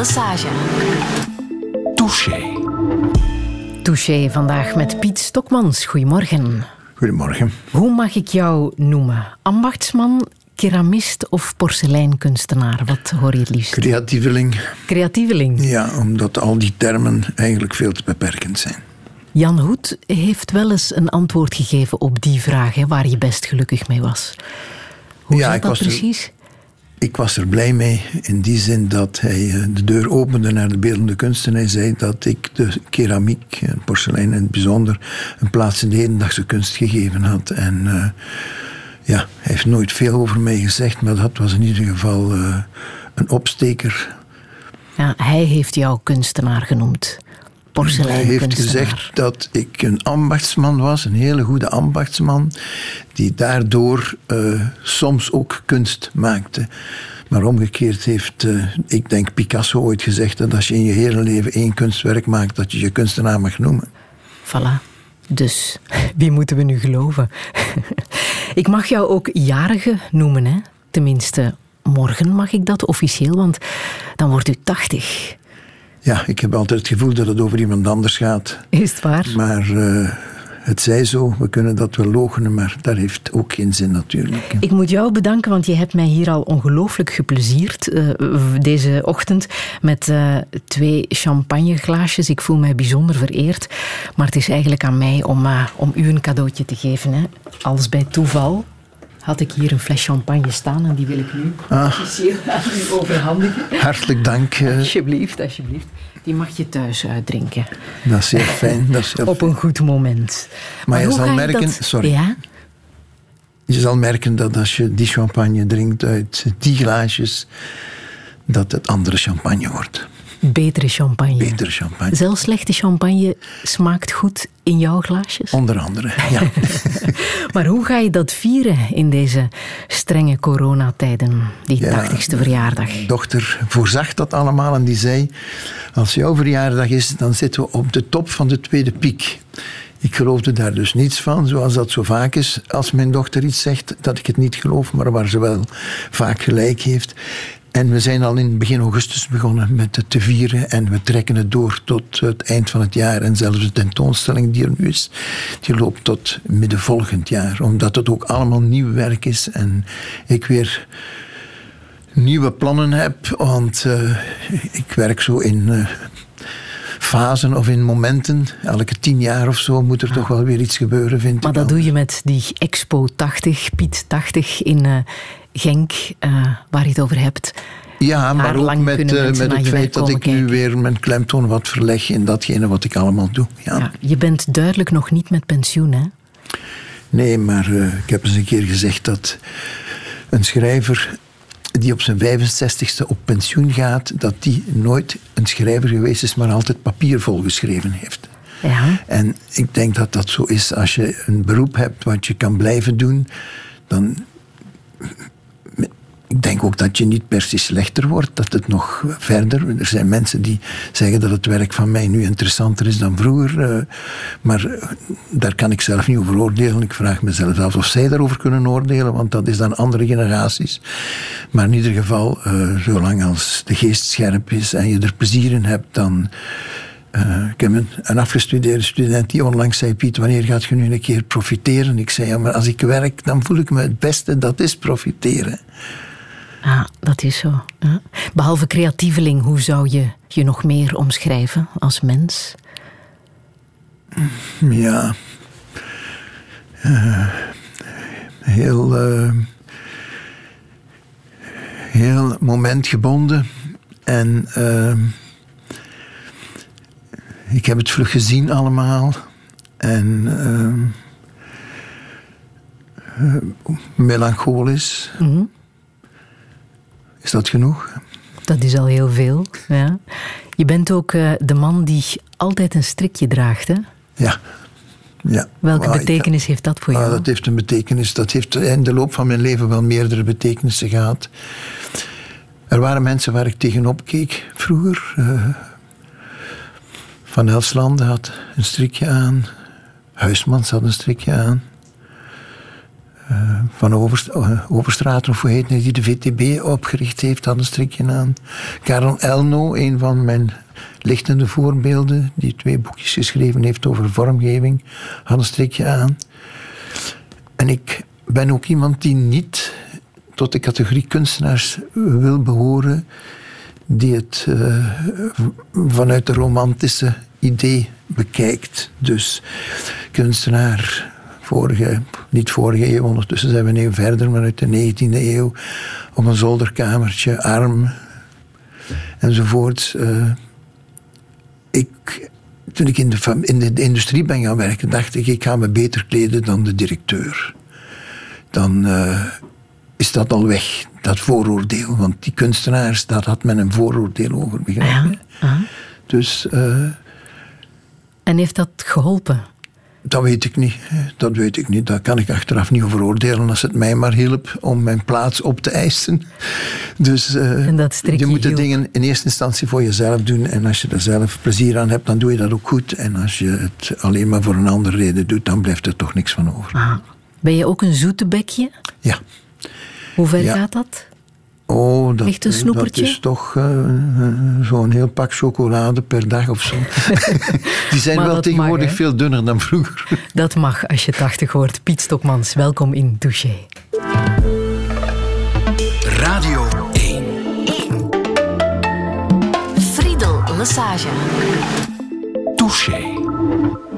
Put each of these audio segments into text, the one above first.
Lesage. Touché. Touché vandaag met Piet Stokmans. Goedemorgen. Goedemorgen. Hoe mag ik jou noemen? Ambachtsman, keramist of porseleinkunstenaar? Wat hoor je het liefst? Creatieveling. Creatieveling. Ja, omdat al die termen eigenlijk veel te beperkend zijn. Jan Hoed heeft wel eens een antwoord gegeven op die vraag, hè, waar je best gelukkig mee was. Hoe Ja, zat ik dat was precies? Ik was er blij mee in die zin dat hij eh, de deur opende naar de beeldende kunst en hij zei dat ik de keramiek en porselein in het bijzonder een plaats in de hedendaagse kunst gegeven had. En eh, ja, hij heeft nooit veel over mij gezegd, maar dat was in ieder geval eh, een opsteker. Ja, hij heeft jou kunstenaar genoemd. Hij heeft gezegd dat ik een ambachtsman was, een hele goede ambachtsman, die daardoor eh, soms ook kunst maakte. Maar omgekeerd heeft, eh, ik denk Picasso ooit gezegd dat als je in je hele leven één kunstwerk maakt, dat je je kunstenaar mag noemen. Voilà. Dus, wie moeten we nu geloven? ik mag jou ook jarige noemen, hè? Tenminste, morgen mag ik dat officieel, want dan wordt u 80. Ja, ik heb altijd het gevoel dat het over iemand anders gaat. Is het waar? Maar eh, het zij zo, we kunnen dat wel logenen, maar dat heeft ook geen zin natuurlijk. Ik moet jou bedanken, want je hebt mij hier al ongelooflijk geplezierd eh, deze ochtend met eh, twee champagneglaasjes. Ik voel mij bijzonder vereerd. Maar het is eigenlijk aan mij om, om u een cadeautje te geven. Hè. Als bij toeval had ik hier een fles champagne staan en die wil ik nu officieel aan u overhandigen. Hartelijk dank, eh, Alsjeblieft, alsjeblieft. Die mag je thuis uitdrinken. dat is zeer fijn. Dat is heel Op een goed moment. Maar je zal merken- dat- sorry. Ja? Je zal merken dat als je die champagne drinkt uit die glaasjes, dat het andere champagne wordt. Betere champagne. Betere champagne. Zelfs slechte champagne smaakt goed in jouw glaasjes. Onder andere, ja. Maar hoe ga je dat vieren in deze strenge coronatijden, die Ja. 80ste verjaardag? Mijn dochter voorzag dat allemaal en die zei, als jouw verjaardag is, dan zitten we op de top van de tweede piek. Ik geloofde daar dus niets van, zoals dat zo vaak is. Als mijn dochter iets zegt, dat ik het niet geloof, maar waar ze wel vaak gelijk heeft. En we zijn al in begin augustus begonnen met het te vieren. En we trekken het door tot het eind van het jaar. En zelfs de tentoonstelling die er nu is, die loopt tot midden volgend jaar. Omdat het ook allemaal nieuw werk is. En ik weer nieuwe plannen heb. Want eh, ik werk zo in eh, fasen of in momenten. Elke tien jaar of zo moet er toch wel weer iets gebeuren, vind Maar ik. dat wel. doe je met die Expo 80, Piet 80 in eh, Genk, eh, waar je het over hebt. Ja, maar ook met, eh, met naar het feit dat ik nu weer mijn klemtoon wat verleg in datgene wat ik allemaal doe. Ja. Ja, je bent duidelijk nog niet met pensioen, hè? Nee, maar eh, ik heb eens een keer gezegd dat een schrijver die op zijn 65ste op pensioen gaat, dat die nooit een schrijver geweest is, maar altijd papier volgeschreven heeft. Ja. En ik denk dat dat zo is. Als je een beroep hebt wat je kan blijven doen, dan. Ik denk ook dat je niet per se slechter wordt, dat het nog verder. Er zijn mensen die zeggen dat het werk van mij nu interessanter is dan vroeger. eh, Maar eh, daar kan ik zelf niet over oordelen. Ik vraag mezelf af of zij daarover kunnen oordelen, want dat is dan andere generaties. Maar in ieder geval, eh, zolang als de geest scherp is en je er plezier in hebt, dan. Eh, ik heb een, een afgestudeerde student die onlangs zei: Piet, wanneer gaat je nu een keer profiteren? Ik zei: Ja, maar als ik werk, dan voel ik me het beste, dat is profiteren. Ah, dat is zo. Ja. Behalve creatieveling, hoe zou je je nog meer omschrijven als mens? Ja. Eh, heel. eh, heel momentgebonden. En. eh, ik heb het vlug gezien allemaal. En. eh, eh, melancholisch. Is dat genoeg? Dat is al heel veel. Ja. Je bent ook eh, de man die altijd een strikje draagt, hè? Ja. ja. Welke ik- betekenis heeft dat voor Ah, jou? dat heeft een betekenis. Dat heeft in de loop van mijn leven wel meerdere betekenissen gehad. Er waren mensen waar ik tegenop keek vroeger. eh, van Elslanden had een strikje aan. Huismans had een strikje aan. Uh, van Overst Overstraat, of hoe heet het, die de VTB opgericht heeft, had een strikje aan. Karel Elno, een van mijn lichtende voorbeelden, die twee boekjes geschreven heeft over vormgeving, had een strikje aan. En ik ben ook iemand die niet tot de categorie kunstenaars wil behoren, die het uh, vanuit de romantische idee bekijkt. Dus kunstenaar, vorige, niet vorige eeuw, ondertussen zijn we een eeuw verder, maar uit de 19e eeuw, op een zolderkamertje, arm enzovoort. Uh, ik, toen ik in de, in de industrie ben gaan werken, dacht ik, ik ga me beter kleden dan de directeur. Dan uh, is dat al weg, dat vooroordeel. Want die kunstenaars, daar had men een vooroordeel over, begrijp je? Dus... Uh, en heeft dat geholpen? Dat weet ik niet. Dat weet ik niet. Daar kan ik achteraf niet over oordelen als het mij maar hielp om mijn plaats op te eisen. Dus uh, je moet de dingen in eerste instantie voor jezelf doen. En als je er zelf plezier aan hebt, dan doe je dat ook goed. En als je het alleen maar voor een andere reden doet, dan blijft er toch niks van over. Ah. Ben je ook een zoete bekje? Ja. Hoe ver gaat dat? Oh, dat, een dat is toch uh, zo'n heel pak chocolade per dag of zo. Die zijn wel tegenwoordig veel dunner dan vroeger. Dat mag als je 80 wordt. Piet Stokmans, welkom in Touché. Radio 1. 1. Friedel Massage. Touché.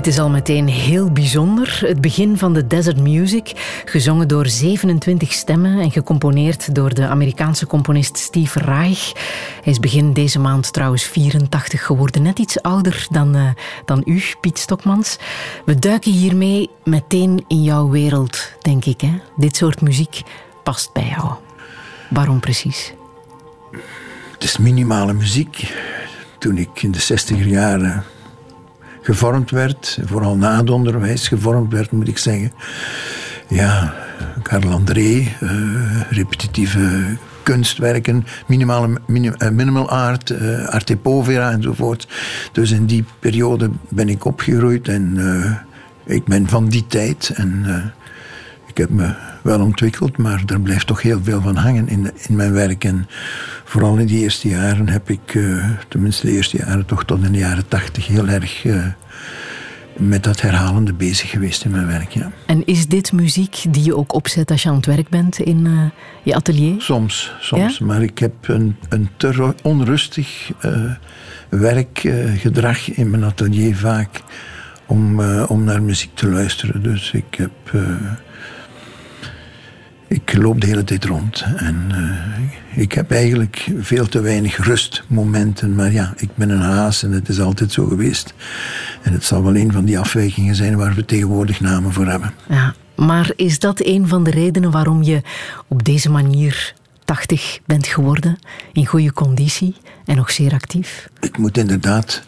Dit is al meteen heel bijzonder. Het begin van de Desert Music, gezongen door 27 stemmen en gecomponeerd door de Amerikaanse componist Steve Reich. Hij is begin deze maand trouwens 84 geworden, net iets ouder dan, uh, dan u, Piet Stokmans. We duiken hiermee meteen in jouw wereld, denk ik. Hè? Dit soort muziek past bij jou. Waarom precies? Het is minimale muziek. Toen ik in de 60er jaren gevormd werd, vooral na het onderwijs gevormd werd, moet ik zeggen. Ja, Karl André, repetitieve kunstwerken, minimale, minimal art, arte povera enzovoort. Dus in die periode ben ik opgegroeid en ik ben van die tijd. En ik heb me wel ontwikkeld, maar er blijft toch heel veel van hangen in, in mijn werk. En vooral in die eerste jaren heb ik, uh, tenminste de eerste jaren, toch tot in de jaren tachtig, heel erg uh, met dat herhalende bezig geweest in mijn werk. Ja. En is dit muziek die je ook opzet als je aan het werk bent in uh, je atelier? Soms, soms. Ja? Maar ik heb een, een te onrustig werkgedrag in mijn atelier vaak om, om naar muziek te luisteren. Dus ik heb ik loop de hele tijd rond. En uh, ik heb eigenlijk veel te weinig rustmomenten. Maar ja, ik ben een haas en het is altijd zo geweest. En het zal wel een van die afwijkingen zijn waar we tegenwoordig namen voor hebben. Ja, maar is dat een van de redenen waarom je op deze manier 80 bent geworden? In goede conditie en nog zeer actief? Ik moet inderdaad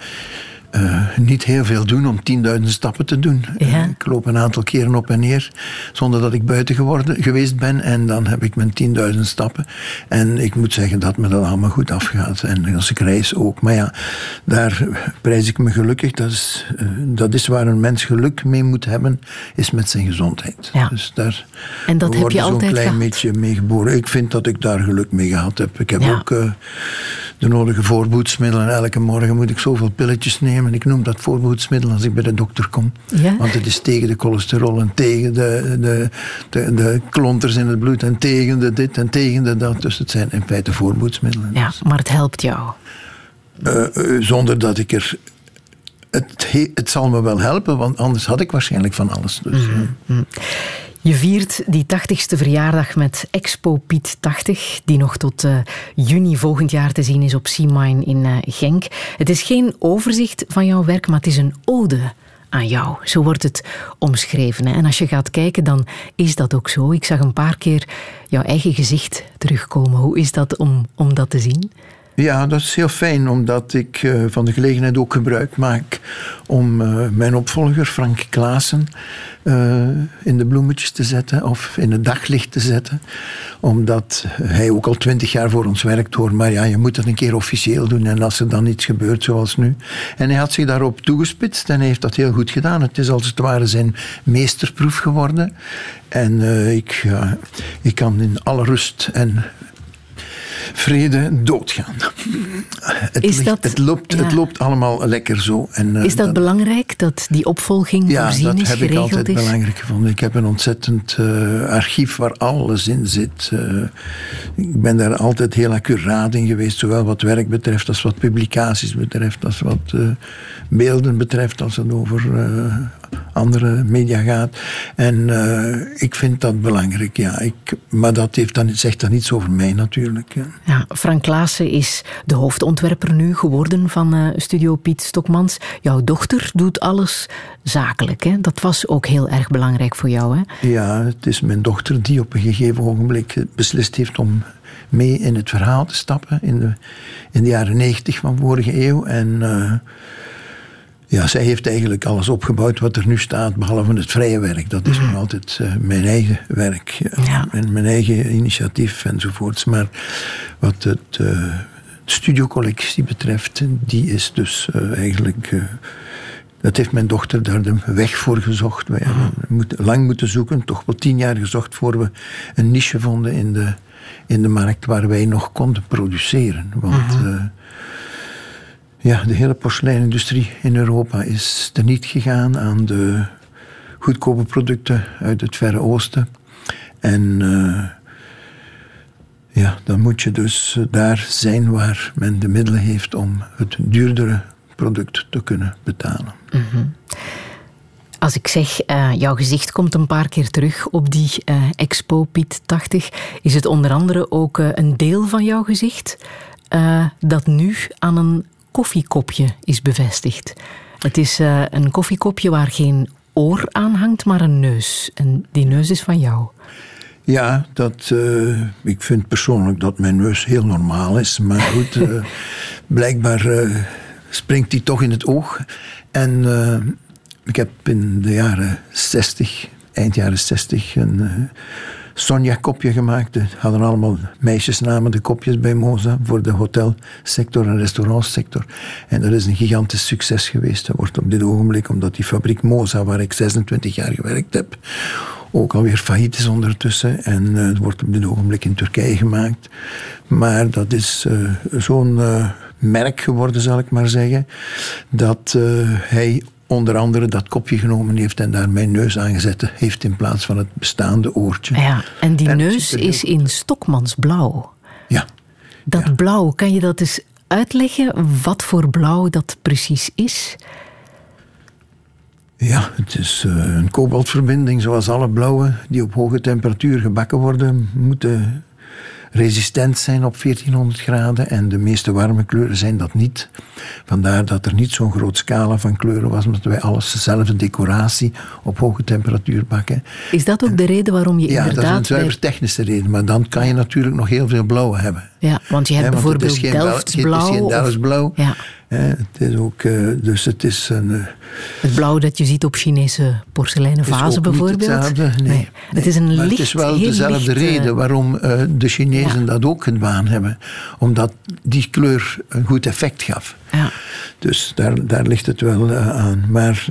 uh, niet heel veel doen om 10.000 stappen te doen. Ja. ik loop een aantal keren op en neer zonder dat ik buiten geworden, geweest ben. En dan heb ik mijn 10.000 stappen. En ik moet zeggen dat me dat allemaal goed afgaat. En als ik reis ook. Maar ja, daar prijs ik me gelukkig. Dat is, uh, dat is waar een mens geluk mee moet hebben, is met zijn gezondheid. Ja. Dus daar en dat heb je zo'n altijd klein gehad. beetje mee geboren. Ik vind dat ik daar geluk mee gehad heb. Ik heb Ja. ook de nodige voorboedsmiddelen. Elke morgen moet ik zoveel pilletjes nemen. Ik noem dat voorboedsmiddel als ik bij de dokter kom. Ja? Want het is tegen de cholesterol en tegen de, de, de, de klonters in het bloed en tegen de dit en tegen de dat. Dus het zijn in feite voorboedsmiddelen. Ja, maar het helpt jou. Uh, uh, zonder dat ik er. Het, he- het zal me wel helpen, want anders had ik waarschijnlijk van alles. Dus, uh, Je viert die 80ste verjaardag met Expo Piet 80, die nog tot uh, juni volgend jaar te zien is op Seamine in uh, Genk. Het is geen overzicht van jouw werk, maar het is een ode aan jou. Zo wordt het omschreven. En als je gaat kijken, dan is dat ook zo. Ik zag een paar keer jouw eigen gezicht terugkomen. Hoe is dat om, om dat te zien? Ja, dat is heel fijn, omdat ik uh, van de gelegenheid ook gebruik maak om uh, mijn opvolger, Frank Klaassen, uh, in de bloemetjes te zetten of in het daglicht te zetten. Omdat hij ook al twintig jaar voor ons werkt hoor, maar ja, je moet dat een keer officieel doen en als er dan iets gebeurt zoals nu. En hij had zich daarop toegespitst en hij heeft dat heel goed gedaan. Het is als het ware zijn meesterproef geworden. En ik, ik kan in alle rust en vrede doodgaan. Het, is ligt, dat, het, loopt, ja. het loopt allemaal lekker zo. En, uh, is dat, dat, belangrijk, dat die opvolging ja, voorzien dat is, heb ik altijd is? belangrijk gevonden. Ik heb een ontzettend uh, archief waar alles in zit. Uh, ik ben daar altijd heel accuraat in geweest, zowel wat werk betreft als wat publicaties betreft, als wat beelden betreft, als het over andere media gaat. En uh, ik vind dat belangrijk, ja. Ik, maar dat heeft dan, zegt dan niets over mij natuurlijk. Ja. Ja, Frank Klaassen is de hoofdontwerper nu geworden van uh, Studio Piet Stokmans. Jouw dochter doet alles zakelijk. Hè? Dat was ook heel erg belangrijk voor jou. Hè? Ja, het is mijn dochter die op een gegeven ogenblik beslist heeft om mee in het verhaal te stappen in de, in de jaren negentig van vorige eeuw. En uh, ja, zij heeft eigenlijk alles opgebouwd wat er nu staat, behalve het vrije werk. Dat is mm. nog altijd uh, mijn eigen werk ja. en mijn eigen initiatief enzovoorts. Maar wat het uh, studiocollectie betreft, die is dus uh, eigenlijk. dat heeft mijn dochter daar de weg voor gezocht. Wij hebben moet, lang moeten zoeken, toch wel tien jaar gezocht voor we een niche vonden in de, in de markt waar wij nog konden produceren. Want. Mhm. Ja, de hele porseleinindustrie in Europa is teniet gegaan aan de goedkope producten uit het Verre Oosten. En uh, ja, dan moet je dus daar zijn waar men de middelen heeft om het duurdere product te kunnen betalen. -hmm. Als ik zeg, uh, jouw gezicht komt een paar keer terug op die Expo Piet 80, is het onder andere ook een deel van jouw gezicht dat nu aan een koffiekopje is bevestigd. Het is uh, een koffiekopje waar geen oor aan hangt, maar een neus. En die neus is van jou. Ja, dat, uh, ik vind persoonlijk dat mijn neus heel normaal is. Maar goed, uh, blijkbaar springt die toch in het oog. En ik heb in de jaren 60 eind jaren 60 een Sonja-kopje gemaakt. Er hadden allemaal meisjesnamen, de kopjes bij Moza, voor de hotelsector en restaurantsector. En dat is een gigantisch succes geweest. Dat wordt op dit ogenblik, omdat die fabriek Moza, waar ik 26 jaar gewerkt heb, ook alweer failliet is ondertussen. En uh, het wordt op dit ogenblik in Turkije gemaakt. Maar dat is uh, zo'n uh, merk geworden, zal ik maar zeggen, dat hij onder andere dat kopje genomen heeft en daar mijn neus aangezet heeft in plaats van het bestaande oortje. Ja, en die neus is in Stokmansblauw. Ja. Dat ja. blauw, kan je dat eens uitleggen wat voor blauw dat precies is? Ja, het is uh, een kobaltverbinding zoals alle blauwe die op hoge temperatuur gebakken worden, moeten resistent zijn op 1400 graden en de meeste warme kleuren zijn dat niet. Vandaar dat er niet zo'n groot scala van kleuren was, omdat wij alles dezelfde decoratie op hoge temperatuur bakken. Is dat ook en, de reden waarom je ja, inderdaad... Ja, dat is een zuiver technische reden, maar dan kan je natuurlijk nog heel veel blauwe hebben. Ja, want je hebt He, bijvoorbeeld het is geen, Delftsblauw. Het is geen Delftsblauw. Ja. Het is ook, uh, dus het is een... Uh, het blauw dat je ziet op Chinese porseleinen vazen bijvoorbeeld? hetzelfde, nee. nee. Het is een licht, het is wel dezelfde licht, reden waarom uh, de Chinezen ja. dat ook gedaan hebben. Omdat die kleur een goed effect gaf. Ja. Dus daar, daar ligt het wel aan. Maar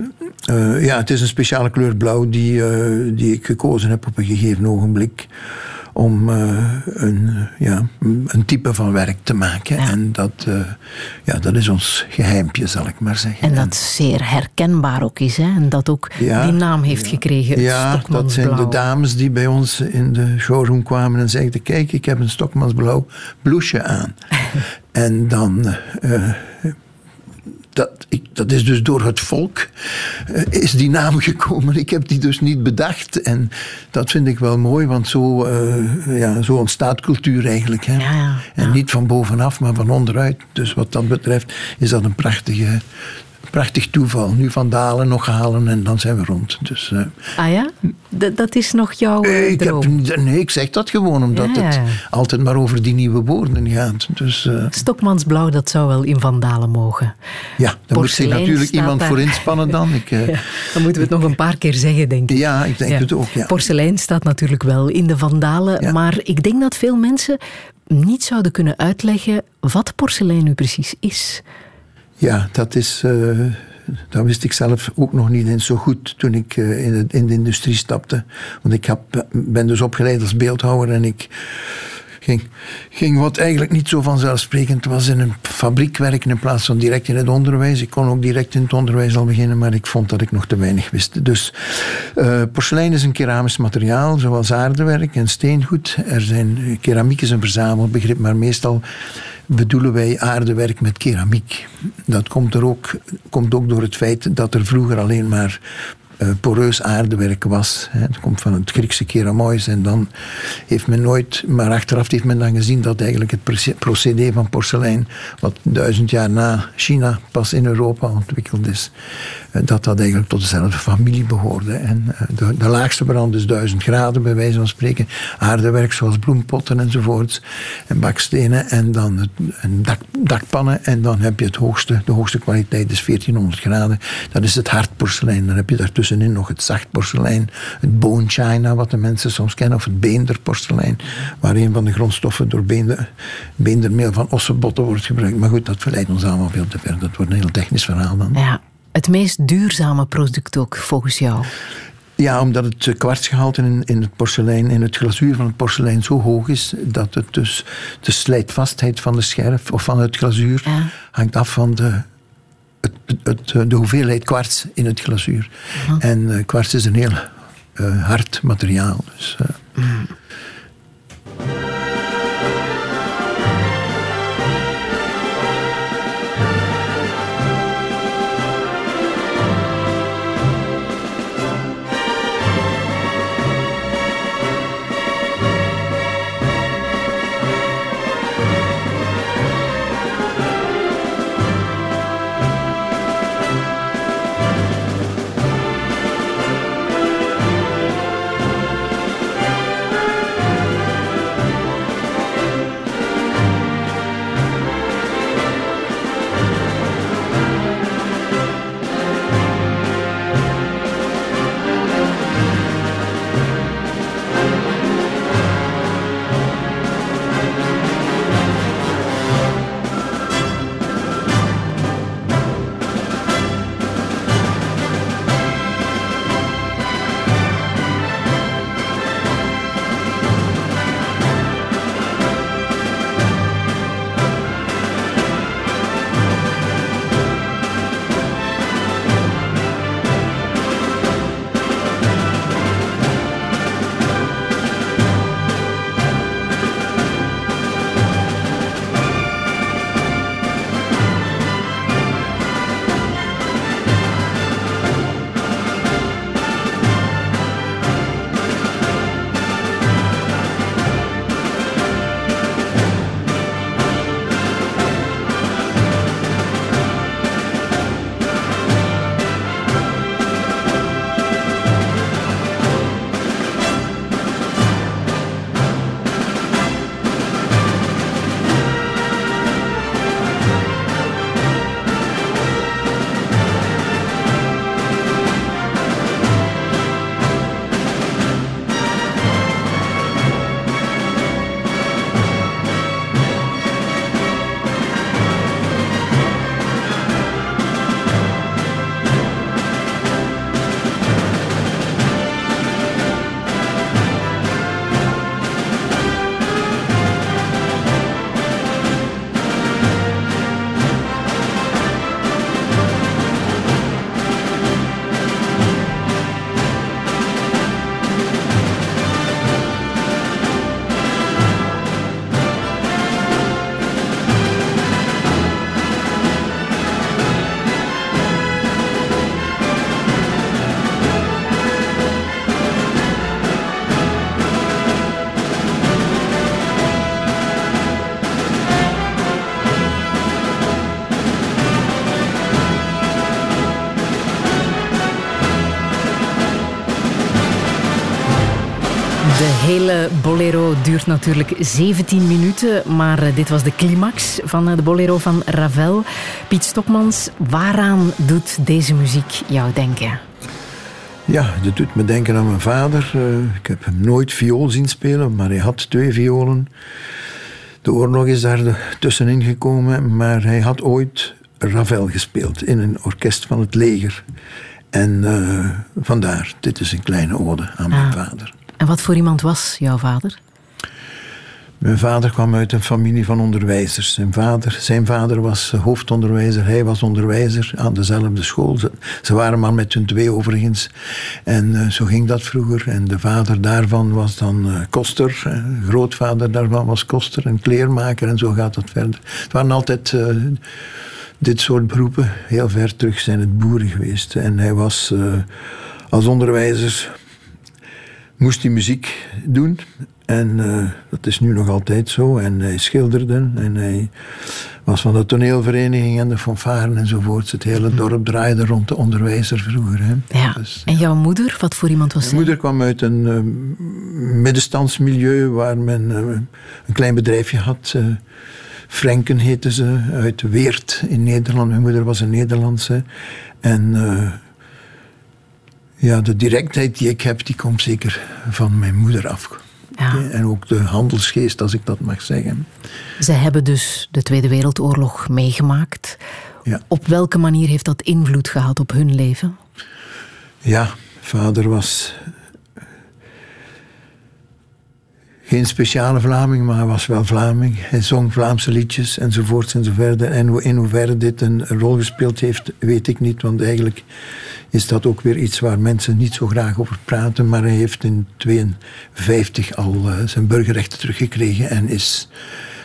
ja, het is een speciale kleur blauw die, die ik gekozen heb op een gegeven ogenblik om uh, een, ja, een type van werk te maken. Ja. En dat, uh, ja, dat is ons geheimpje, zal ik maar zeggen. En dat zeer herkenbaar ook is, hè? en dat ook ja, die naam heeft ja. gekregen. Ja, dat zijn de dames die bij ons in de showroom kwamen en zeiden: Kijk, ik heb een Stokmansblauw blouseje aan. en dan. Uh, dat, ik, dat is dus door het volk uh, is die naam gekomen. Ik heb die dus niet bedacht. En dat vind ik wel mooi, want zo, uh, ja, zo ontstaat cultuur eigenlijk. Hè? Ja, ja, en niet van bovenaf, maar van onderuit. Dus wat dat betreft is dat een prachtige, prachtig toeval. Nu van dalen nog halen en dan zijn we rond. Dus, uh, ah ja? D dat is nog jouw ik droom? Heb, nee, ik zeg dat gewoon omdat Ja, het altijd maar over die nieuwe woorden gaat. Dus uh, Stokmansblauw, dat zou wel in Vandalen mogen. ja, daar moet zich natuurlijk iemand daar. voor inspannen dan. Ik, Ja, dan moeten we het nog een paar keer zeggen, denk ik. ja, ik denk Ja. het ook. Ja. Porselein staat natuurlijk wel in de Vandalen, Ja. maar ik denk dat veel mensen niet zouden kunnen uitleggen wat porselein nu precies is. Ja, dat is. eh, dat wist ik zelf ook nog niet eens zo goed toen ik eh, in, de industrie stapte. Want ik heb, ben dus opgeleid als beeldhouwer en ik ging, ging wat eigenlijk niet zo vanzelfsprekend was in een fabriek werken in plaats van direct in het onderwijs. Ik kon ook direct in het onderwijs al beginnen, maar ik vond dat ik nog te weinig wist. Dus eh, porselein is een keramisch materiaal, zoals aardewerk en steengoed. Er zijn, keramiek is een verzamelbegrip, maar meestal bedoelen wij aardewerk met keramiek. Dat komt, er ook, komt ook door het feit dat er vroeger alleen maar poreus aardewerk was. Hè. Het komt van het Griekse keramois en dan heeft men nooit, maar achteraf heeft men dan gezien dat eigenlijk het proce- procedé van porselein, wat duizend jaar na China pas in Europa ontwikkeld is, eh, dat dat eigenlijk tot dezelfde familie behoorde. En eh, de, laagste brand is duizend graden, bij wijze van spreken. Aardewerk zoals bloempotten enzovoorts. En bakstenen en dan het, en dak, dakpannen. En dan heb je het hoogste, de hoogste kwaliteit is 1400 graden. Dat is het hard porselein. Dan heb je daartussenin nog het zacht porselein. Het bone china, wat de mensen soms kennen. Of het beenderporselein. Waar een van de grondstoffen door beender, beendermeel van ossenbotten wordt gebruikt. Maar goed, dat verleidt ons allemaal veel te ver. Dat wordt een heel technisch verhaal dan. Ja, het meest duurzame product ook, volgens jou. Ja, omdat het eh, kwartsgehalte in, in het porselein, in het glazuur van het porselein zo hoog is, dat het dus de slijtvastheid van de scherf of van het glazuur Ja. hangt af van de, het, het, de hoeveelheid kwarts in het glazuur. En eh, kwarts is een heel eh, hard materiaal. Dus, eh, hele bolero duurt natuurlijk 17 minuten, maar eh, dit was de climax van eh, de bolero van Ravel. Piet Stokmans, waaraan doet deze muziek jou denken? Ja, dat doet me denken aan mijn vader. Eh, ik heb hem nooit viool zien spelen, maar hij had twee violen. De oorlog is daar tussenin gekomen, maar hij had ooit Ravel gespeeld in een orkest van het leger. En vandaar, dit is een kleine ode aan mijn ah. vader. En wat voor iemand was jouw vader? Mijn vader kwam uit een familie van onderwijzers. Zijn vader, zijn vader was hoofdonderwijzer, hij was onderwijzer aan dezelfde school. Ze, waren maar met hun twee overigens. En uh, zo ging dat vroeger. En de vader daarvan was dan uh, koster. De grootvader daarvan was koster en kleermaker. En zo gaat dat verder. Het waren altijd uh, dit soort beroepen. Heel ver terug zijn het boeren geweest. En hij was als onderwijzer moest hij muziek doen. En uh, dat is nu nog altijd zo. En hij schilderde. En hij was van de toneelvereniging en de fanfaren enzovoorts. Het hele hm. dorp draaide rond de onderwijzer vroeger. Hè. Ja. Dus, en jouw moeder, wat voor iemand was zij? Mijn moeder kwam uit een uh, middenstandsmilieu waar men uh, een klein bedrijfje had. Frenken heette ze, uit Weert in Nederland. Mijn moeder was een Nederlandse. En ja, de directheid die ik heb, die komt zeker van mijn moeder af. Ja. En ook de handelsgeest, als ik dat mag zeggen. Ze hebben dus de Tweede Wereldoorlog meegemaakt. Ja. Op welke manier heeft dat invloed gehad op hun leven? Ja, vader was geen speciale Vlaming, maar hij was wel Vlaming. Hij zong Vlaamse liedjes enzovoorts enzoverder. En in hoeverre dit een rol gespeeld heeft, weet ik niet. Want eigenlijk is dat ook weer iets waar mensen niet zo graag over praten. Maar hij heeft in 1952 al uh, zijn burgerrechten teruggekregen en is...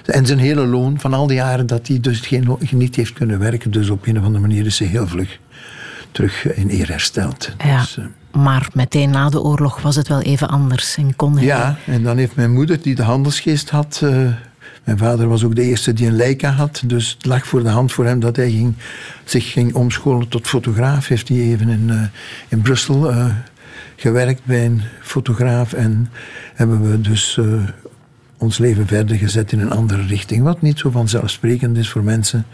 En zijn hele loon van al die jaren dat hij dus geen, niet heeft kunnen werken. Dus op een of andere manier is hij heel vlug terug in eer hersteld. Ja. Dus, uh, maar meteen na de oorlog was het wel even anders en kon hij... Ja, en dan heeft mijn moeder, die de handelsgeest had... Uh, mijn vader was ook de eerste die een Leica had, dus het lag voor de hand voor hem dat hij ging, zich ging omscholen tot fotograaf. Heeft hij even in, uh, in Brussel uh, gewerkt bij een fotograaf en hebben we dus ons leven verder gezet in een andere richting. Wat niet zo vanzelfsprekend is voor mensen.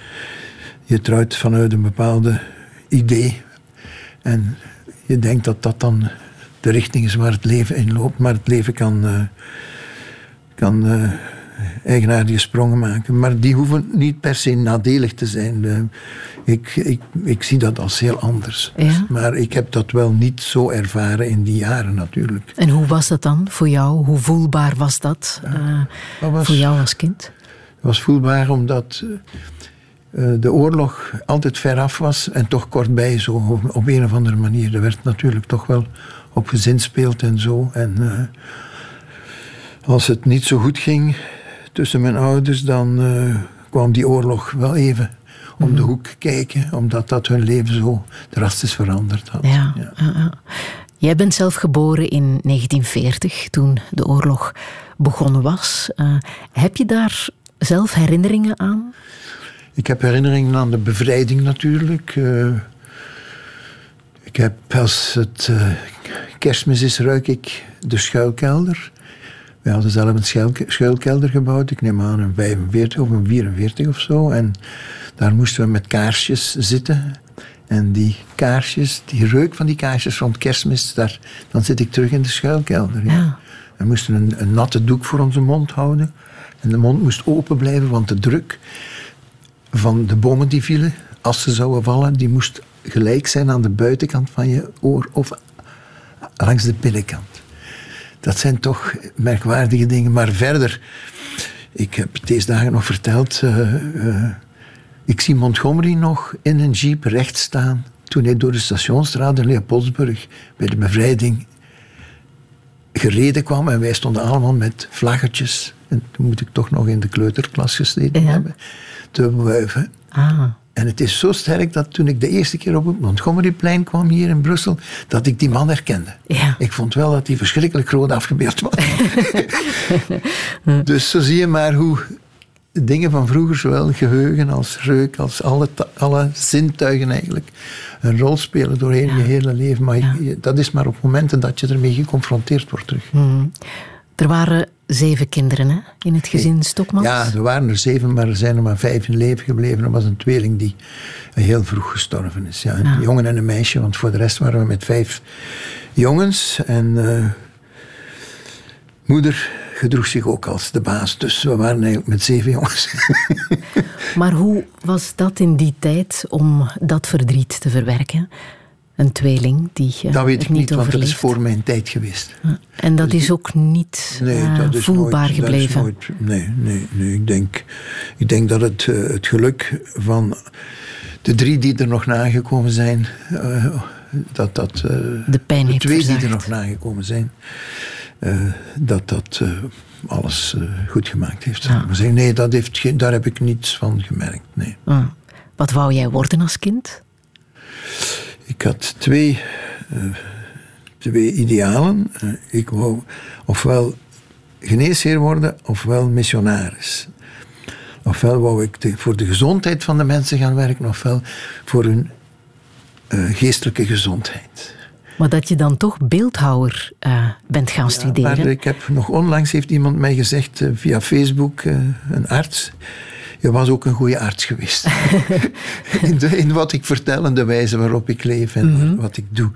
Je trouwt vanuit een bepaalde idee en je denkt dat dat dan de richting is waar het leven in loopt, maar het leven kan, uh, kan uh, eigenaardige sprongen maken. Maar die hoeven niet per se nadelig te zijn. Uh, ik, ik, ik zie dat als heel anders. Ja? Maar ik heb dat wel niet zo ervaren in die jaren natuurlijk. En hoe was dat dan voor jou? Hoe voelbaar was dat, was voor jou als kind? Het was voelbaar omdat eh, de oorlog altijd veraf was en toch kortbij zo op een of andere manier. Er werd natuurlijk toch wel op gezinspeeld en zo. En uh, als het niet zo goed ging tussen mijn ouders, dan uh, kwam die oorlog wel even om de mhm. hoek kijken, omdat dat hun leven zo drastisch veranderd had. Ja, ja. Jij bent zelf geboren in 1940, toen de oorlog begonnen was. heb je daar zelf herinneringen aan? Ik heb herinneringen aan de bevrijding natuurlijk. Uh, ik heb als het uh, kerstmis is, ruik ik de schuilkelder. We hadden zelf een schuilkelder gebouwd. Ik neem aan een 45 of een 44 of zo. En daar moesten we met kaarsjes zitten. En die kaarsjes, die reuk van die kaarsjes rond kerstmis, daar, dan zit ik terug in de schuilkelder. Ja. We moesten een, een natte doek voor onze mond houden. En de mond moest open blijven, want de druk van de bomen die vielen, als ze zouden vallen, die moest gelijk zijn aan de buitenkant van je oor of langs de binnenkant. Dat zijn toch merkwaardige dingen. Maar verder, ik heb deze dagen nog verteld, uh, uh, ik zie Montgomery nog in een jeep recht staan toen hij door de stationsstraat in Leopoldsburg bij de bevrijding gereden kwam en wij stonden allemaal met vlaggetjes. En toen moet ik toch nog in de kleuterklas gesteden hebben te wuiven. Ah. En het is zo sterk dat toen ik de eerste keer op het Montgomeryplein kwam hier in Brussel, dat ik die man herkende. Ja. Ik vond wel dat hij verschrikkelijk groot afgebeeld was. dus zo zie je maar hoe dingen van vroeger, zowel geheugen als reuk, als alle, alle zintuigen eigenlijk, een rol spelen doorheen je hele leven. Maar dat is maar op momenten dat je ermee geconfronteerd wordt terug. Mhm. Er waren zeven kinderen hè, in het gezin Stokmans? Ja, er waren er zeven, maar er zijn er maar vijf in leven gebleven. Er was een tweeling die heel vroeg gestorven is. Ja, een jongen en een meisje, want voor de rest waren we met vijf jongens. En uh, moeder gedroeg zich ook als de baas. Dus we waren eigenlijk met zeven jongens. maar hoe was dat in die tijd om dat verdriet te verwerken? Een tweeling die. Uh, dat weet ik niet, want dat is voor mijn tijd geweest. En dat dus is ook niet nee, uh, dat is voelbaar nooit, gebleven. Dat is nooit, nee, nee, nee. Ik denk, ik denk dat het, uh, het geluk van de drie die er nog nagekomen zijn, dat dat. de pijn de twee die er nog nagekomen zijn, dat dat alles goed gemaakt heeft. Ja. Maar nee, dat heeft geen, daar heb ik niets van gemerkt. Nee. Wat wou jij worden als kind? Ik had twee, uh, twee idealen. Uh, ik wou ofwel geneesheer worden, ofwel missionaris. Ofwel wou ik de, voor de gezondheid van de mensen gaan werken, ofwel voor hun uh, geestelijke gezondheid. Maar dat je dan toch beeldhouwer bent gaan ja, studeren. Maar ik heb nog onlangs heeft iemand mij gezegd via Facebook, een arts je was ook een goede arts geweest. in, de, in, wat ik vertel en de wijze waarop ik leef en mm -hmm. wat ik doe.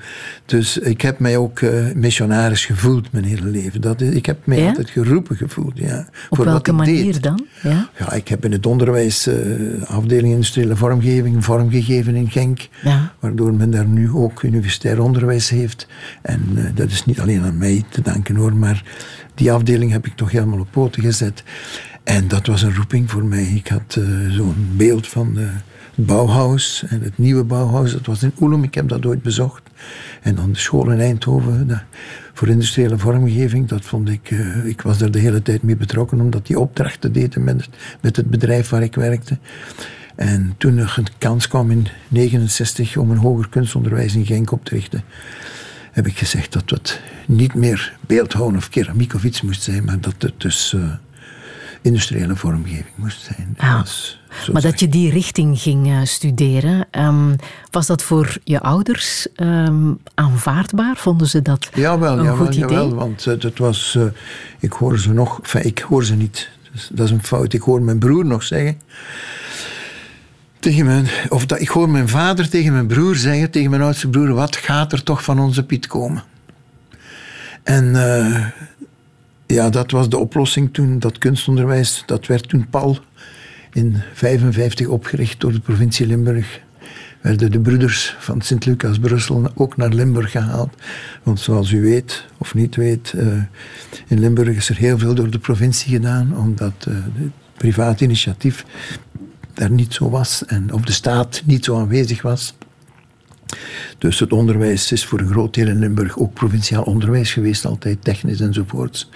Dus ik heb mij ook uh, missionaris gevoeld mijn hele leven. Dat is, ik heb mij ja? altijd geroepen gevoeld. Ja, Op voor welke wat manier deed. dan? Ja? ja, ik heb in het onderwijs uh, afdeling industriële vormgeving vormgegeven in Genk. Ja. Waardoor men daar nu ook universitair onderwijs heeft. En uh, dat is niet alleen aan mij te danken hoor, maar die afdeling heb ik toch helemaal op poten gezet. En dat was een roeping voor mij. Ik had uh, zo'n beeld van uh, het Bauhaus en het nieuwe Bauhaus. Dat was in Oelum, ik heb dat ooit bezocht. En dan de school in Eindhoven voor industriële vormgeving. Dat vond ik, uh, ik was daar de hele tijd mee betrokken, omdat die opdrachten deden met met het bedrijf waar ik werkte. En toen er een kans kwam in 1969 om een hoger kunstonderwijs in Genk op te richten, heb ik gezegd dat het niet meer beeldhouwen of keramiek of iets moest zijn, maar dat het dus industriële vormgeving moest zijn. Ah, dus, maar dat je die richting ging uh, studeren, um, was dat voor je ouders um, aanvaardbaar? Vonden ze dat jawel, een jawel, goed idee? Jawel, want uh, dat was, uh, ik hoor ze nog, enfin, ik hoor ze niet, dus dat is een fout. Ik hoor mijn broer nog zeggen, tegen mijn, of dat, ik hoor mijn vader tegen mijn broer zeggen, tegen mijn oudste broer, wat gaat er toch van onze Piet komen? En ja, dat was de oplossing toen, dat kunstonderwijs, dat werd toen PAL in 1955 opgericht door de provincie Limburg. Werden de broeders van Sint-Lucas Brussel ook naar Limburg gehaald. Want zoals u weet, of niet weet, uh, in Limburg is er heel veel door de provincie gedaan, omdat uh, het privaat initiatief daar niet zo was en of de staat niet zo aanwezig was. Dus het onderwijs is voor een groot deel in Limburg ook provinciaal onderwijs geweest, altijd technisch enzovoorts.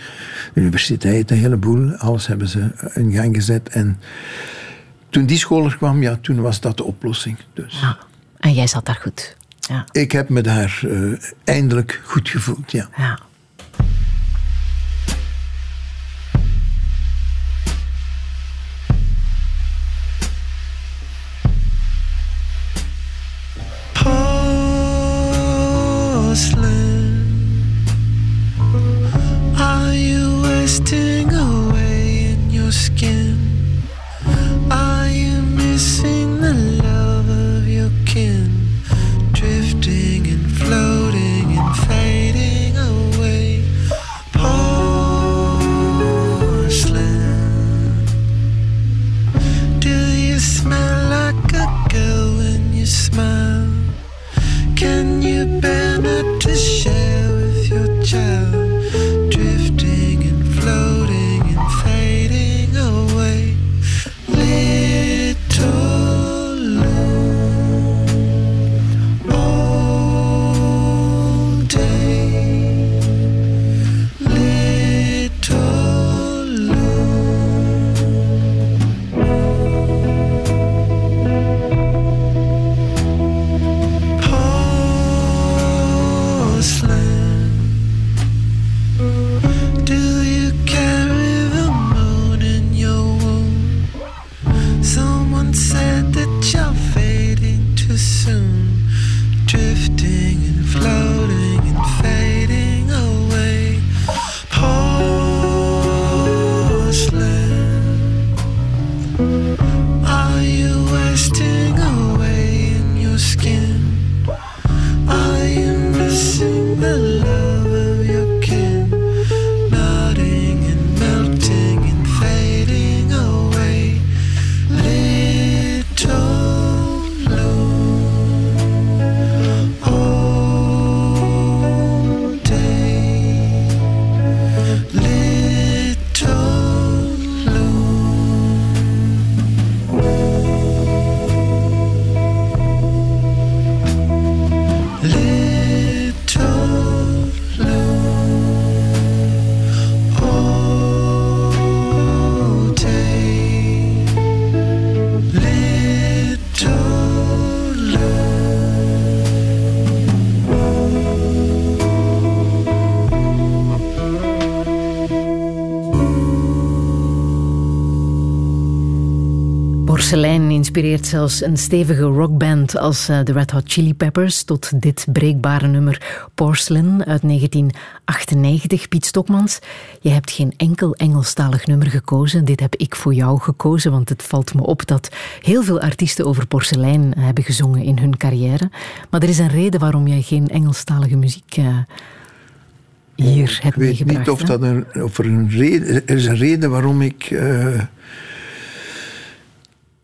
Universiteit, een heleboel, alles hebben ze in gang gezet. En toen die school er kwam, ja, toen was dat de oplossing. Dus. Ja. En jij zat daar goed. Ja. Ik heb me daar uh, eindelijk goed gevoeld, ja. ja. Inspireert zelfs een stevige rockband als eh, de Red Hot Chili Peppers tot dit breekbare nummer Porcelain uit 1998. Piet Stokmans, je hebt geen enkel Engelstalig nummer gekozen. Dit heb ik voor jou gekozen, want het valt me op dat heel veel artiesten over porselein hebben gezongen in hun carrière. Maar er is een reden waarom jij geen Engelstalige muziek uh, hier hebt meegebracht. Ik weet niet of, dat een, of er een reden er is. een reden waarom ik... Uh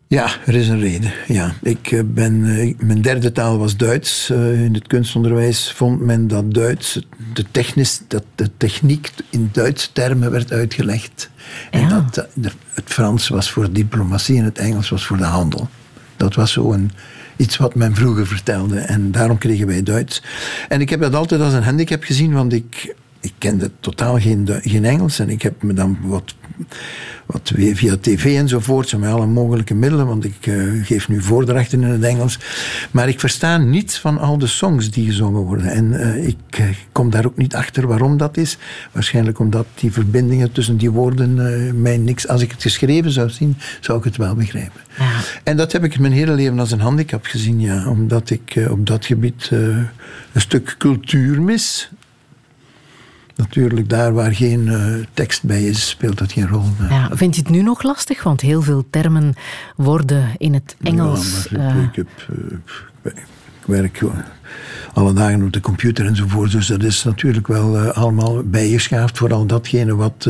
ja, er is een reden. Ja. Ik eh, ben, eh, mijn derde taal was Duits. Eh, in het kunstonderwijs vond men dat Duits, de, technisch, dat de techniek in Duitse termen werd uitgelegd. En dat het Frans was voor diplomatie en het Engels was voor de handel. Dat was zo een, iets wat men vroeger vertelde. En daarom kregen wij Duits. En ik heb dat altijd als een handicap gezien, want ik, ik kende totaal geen, geen Engels. En ik heb me dan wat wat via tv enzovoort, met alle mogelijke middelen, want ik uh, geef nu voordrachten in het Engels. Maar ik versta niets van al de songs die gezongen worden. En uh, ik uh, kom daar ook niet achter waarom dat is. Waarschijnlijk omdat die verbindingen tussen die woorden mij niks... Als ik het geschreven zou zien, zou ik het wel begrijpen. Ja. En dat heb ik mijn hele leven als een handicap gezien, ja. Omdat ik op dat gebied een stuk cultuur mis natuurlijk daar waar geen uh, tekst bij is, speelt dat geen rol. Ja, vind je het nu nog lastig? Want heel veel termen worden in het Engels... Ja, uh... ik, heb, uh, ik werk alle dagen op de computer enzovoort, dus dat is natuurlijk wel allemaal bijgeschaafd. Vooral datgene wat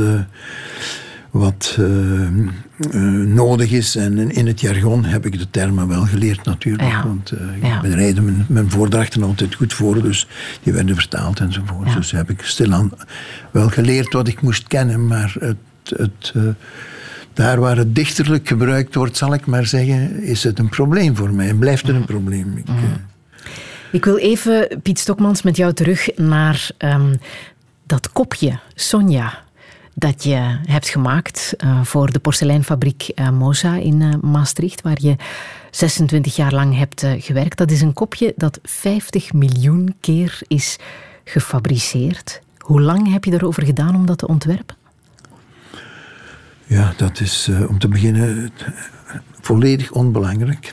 wat uh, uh, nodig is. En in het jargon heb ik de termen wel geleerd natuurlijk. Ja. Want uh, ja. ik bereidde mijn, mijn, voordrachten altijd goed voor, dus die werden vertaald enzovoort. Ja. Dus heb ik stilaan wel geleerd wat ik moest kennen, maar het, het, daar waar het dichterlijk gebruikt wordt, zal ik maar zeggen, is het een probleem voor mij en blijft het een probleem. Ik, ik wil even, Piet Stokmans, met jou terug naar um, dat kopje, Sonja dat je hebt gemaakt uh, voor de porseleinfabriek uh, Moza in uh, Maastricht, waar je 26 jaar lang hebt gewerkt. Dat is een kopje dat 50 miljoen keer is gefabriceerd. Hoe lang heb je erover gedaan om dat te ontwerpen? Ja, dat is om te beginnen volledig onbelangrijk.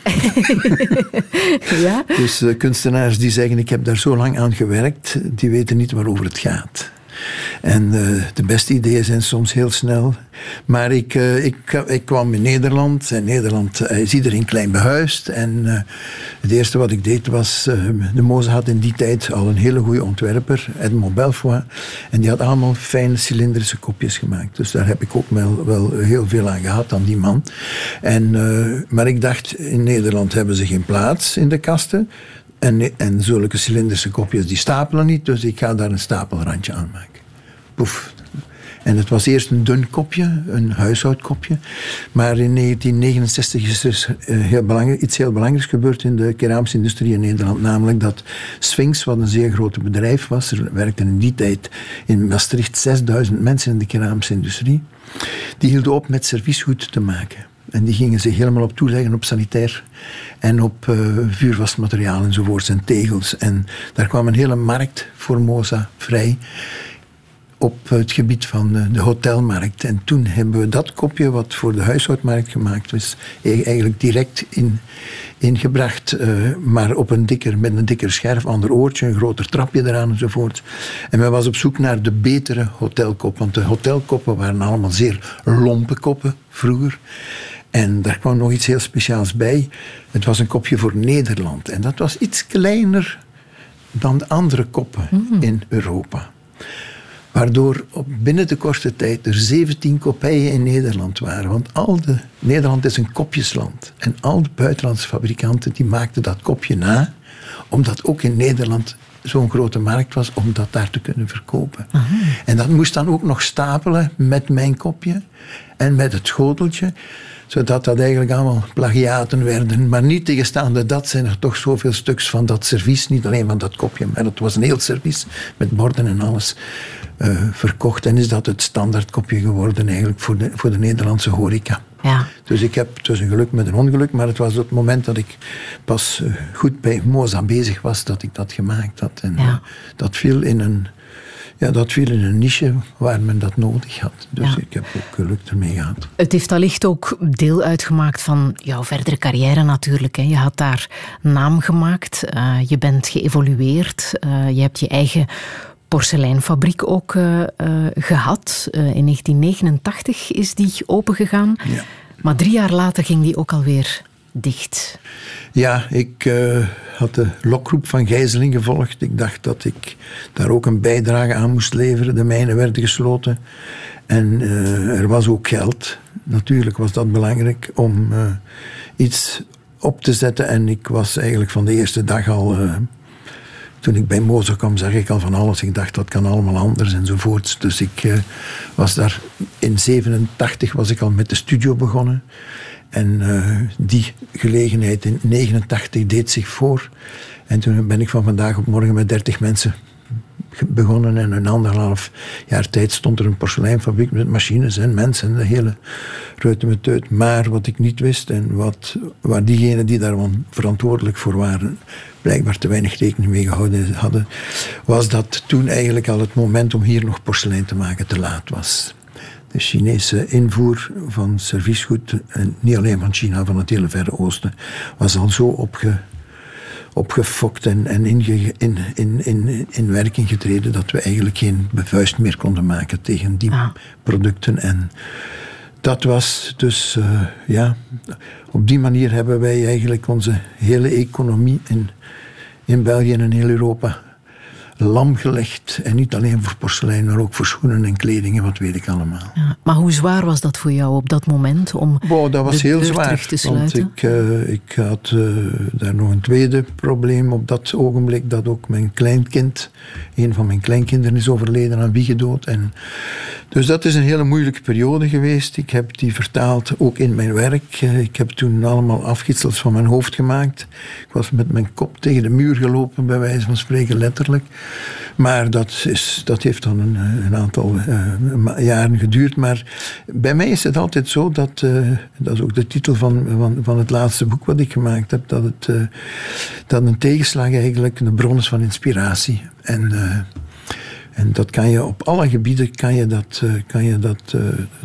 ja? Dus kunstenaars die zeggen ik heb daar zo lang aan gewerkt, die weten niet waarover het gaat. En uh, de beste ideeën zijn soms heel snel. Maar ik, uh, ik, kwam in Nederland. En Nederland uh, is iedereen klein behuisd. En het eerste wat ik deed was... de Moze had in die tijd al een hele goede ontwerper, Edmond Belfoy. En die had allemaal fijne cilindrische kopjes gemaakt. Dus daar heb ik ook wel, wel heel veel aan gehad, aan die man. En, maar ik dacht, in Nederland hebben ze geen plaats in de kasten. En, en zulke cilindrische kopjes die stapelen niet, dus ik ga daar een stapelrandje aan maken. Poef. En het was eerst een dun kopje, een huishoudkopje. Maar in 1969 is er eh, heel belangrijk, iets heel belangrijks gebeurd in de keramische industrie in Nederland. Namelijk dat Sphinx, wat een zeer groot bedrijf was, er werkten in die tijd in Maastricht 6000 mensen in de keramische industrie. Die hielden op met serviesgoed te maken. En die gingen zich helemaal op toeleggen op sanitair en op uh, vuurvast materiaal enzovoorts en tegels. En daar kwam een hele markt voor Moza vrij op het gebied van de hotelmarkt. En toen hebben we dat kopje, wat voor de huishoudmarkt gemaakt was, e-, eigenlijk direct in, ingebracht. Uh, maar op een dikker, met een dikker scherf, ander oortje, een groter trapje eraan enzovoort. En men was op zoek naar de betere hotelkop. Want de hotelkoppen waren allemaal zeer lompe koppen vroeger. En daar kwam nog iets heel speciaals bij. Het was een kopje voor Nederland. En dat was iets kleiner dan de andere koppen hmm. in Europa. Waardoor op binnen de korte tijd er 17 kopijen in Nederland waren. Want al de, Nederland is een kopjesland. En al de buitenlandse fabrikanten die maakten dat kopje na. Omdat ook in Nederland zo'n grote markt was om dat daar te kunnen verkopen. En dat moest dan ook nog stapelen met mijn kopje en met het schoteltje zodat dat eigenlijk allemaal plagiaten werden. Maar niet tegenstaande dat zijn er toch zoveel stuks van dat servies, niet alleen van dat kopje, maar het was een heel servies met borden en alles uh, verkocht. En is dat het standaardkopje geworden eigenlijk voor de, voor de Nederlandse horeca. Ja. Dus ik heb, een geluk met een ongeluk, maar het was het moment dat ik pas uh, goed bij Moza bezig was dat ik dat gemaakt had. En ja. uh, dat viel in een ja, dat viel in een niche waar men dat nodig had. Dus ik heb ook geluk ermee gehad. Het heeft allicht ook deel uitgemaakt van jouw verdere carrière natuurlijk. Hè. Je had daar naam gemaakt, uh, je bent geëvolueerd, uh, je hebt je eigen porseleinfabriek ook uh, gehad. in 1989 is die opengegaan. Ja. Maar drie jaar later ging die ook alweer dicht. Ja, ik had de lokroep van Gijzeling gevolgd. Ik dacht dat ik daar ook een bijdrage aan moest leveren. De mijnen werden gesloten. En er was ook geld. Natuurlijk was dat belangrijk om iets op te zetten. En ik was eigenlijk van de eerste dag al. Toen ik bij Mozer kwam, zag ik al van alles. Ik dacht dat kan allemaal anders enzovoorts. Dus ik was daar in 87 was ik al met de studio begonnen. En uh, die gelegenheid in 89 deed zich voor. En toen ben ik van vandaag op morgen met 30 mensen begonnen. En een anderhalf jaar tijd stond er een porseleinfabriek met machines en mensen en de hele ruiten Maar wat ik niet wist en wat, waar diegenen die daar verantwoordelijk voor waren blijkbaar te weinig rekening mee gehouden hadden, was dat toen eigenlijk al het moment om hier nog porselein te maken te laat was de Chinese invoer van serviesgoed, en niet alleen van China, van het hele Verre Oosten, was al zo opge, opgefokt en, en in, in, in, in werking getreden dat we eigenlijk geen bevuist meer konden maken tegen die ah. producten. En dat was dus, uh, ja, op die manier hebben wij eigenlijk onze hele economie in, in België en in heel Europa lam gelegd. En niet alleen voor porselein, maar ook voor schoenen en kleding en wat weet ik allemaal. Ja, maar hoe zwaar was dat voor jou op dat moment om wow, dat was heel zwaar, te sluiten? Want ik, uh, ik had uh, daar nog een tweede probleem op dat ogenblik. Dat ook mijn kleinkind, een van mijn kleinkinderen is overleden aan wiegedood. En dus dat is een hele moeilijke periode geweest. Ik heb die vertaald ook in mijn werk. Eh, ik heb toen allemaal afgietsels van mijn hoofd gemaakt. Ik was met mijn kop tegen de muur gelopen, bij wijze van spreken letterlijk. Maar dat, is, dat heeft dan een, een aantal uh, jaren geduurd. Maar bij mij is het altijd zo dat, uh, dat is ook de titel van, van, van het laatste boek wat ik gemaakt heb, dat, het, dat een tegenslag eigenlijk een bron is van inspiratie. En en dat kan je op alle gebieden kan je dat, kan je dat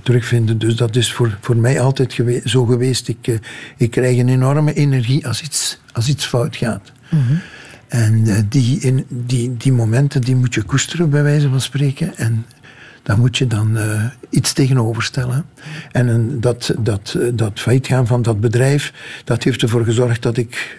terugvinden. Dus dat is voor, voor mij altijd zo geweest. Ik, ik krijg een enorme energie als iets, als iets fout gaat. -hmm. En die, in, die, die momenten die moet je koesteren, bij wijze van spreken. En daar moet je dan iets tegenover stellen. En dat, dat, dat failliet gaan van dat bedrijf, dat heeft ervoor gezorgd dat ik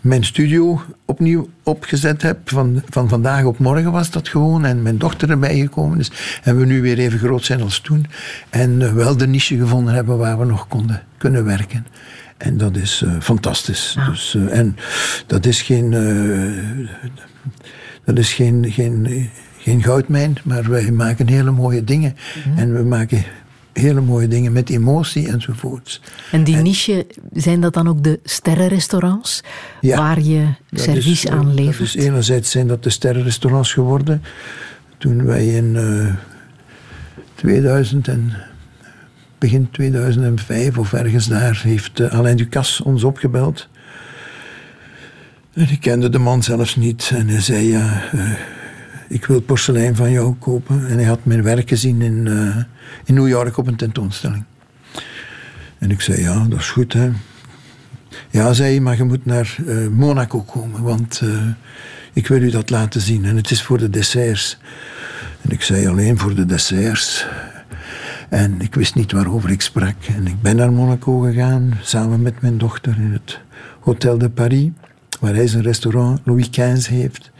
mijn studio opnieuw opgezet heb. Van, van vandaag op morgen was dat gewoon. En mijn dochter erbij gekomen is. En we nu weer even groot zijn als toen. En wel de niche gevonden hebben waar we nog konden kunnen werken. En dat is uh, fantastisch. Ah. Dus, uh, en dat is geen. dat is geen, geen, geen goudmijn, maar wij maken hele mooie dingen. Mm -hmm. En we maken hele mooie dingen met emotie enzovoorts. En die niche, zijn dat dan ook de sterrenrestaurants ja, waar je servies aan levert? Dus enerzijds zijn dat de sterrenrestaurants geworden. Toen wij in uh, 2000 en begin 2005 of ergens daar heeft uh, Alain Ducasse ons opgebeld. En ik kende de man zelfs niet. En hij zei, ja, uh, ik wil porselein van jou kopen. En hij had mijn werk gezien in, uh, in New York op een tentoonstelling. En ik zei, ja, dat is goed, hè. Ja, zei hij, maar je moet naar Monaco komen, want ik wil u dat laten zien. En het is voor de desserts. En ik zei, alleen voor de desserts. En ik wist niet waarover ik sprak. En ik ben naar Monaco gegaan, samen met mijn dochter, in het Hotel de Paris, waar hij zijn restaurant Louis XV heeft.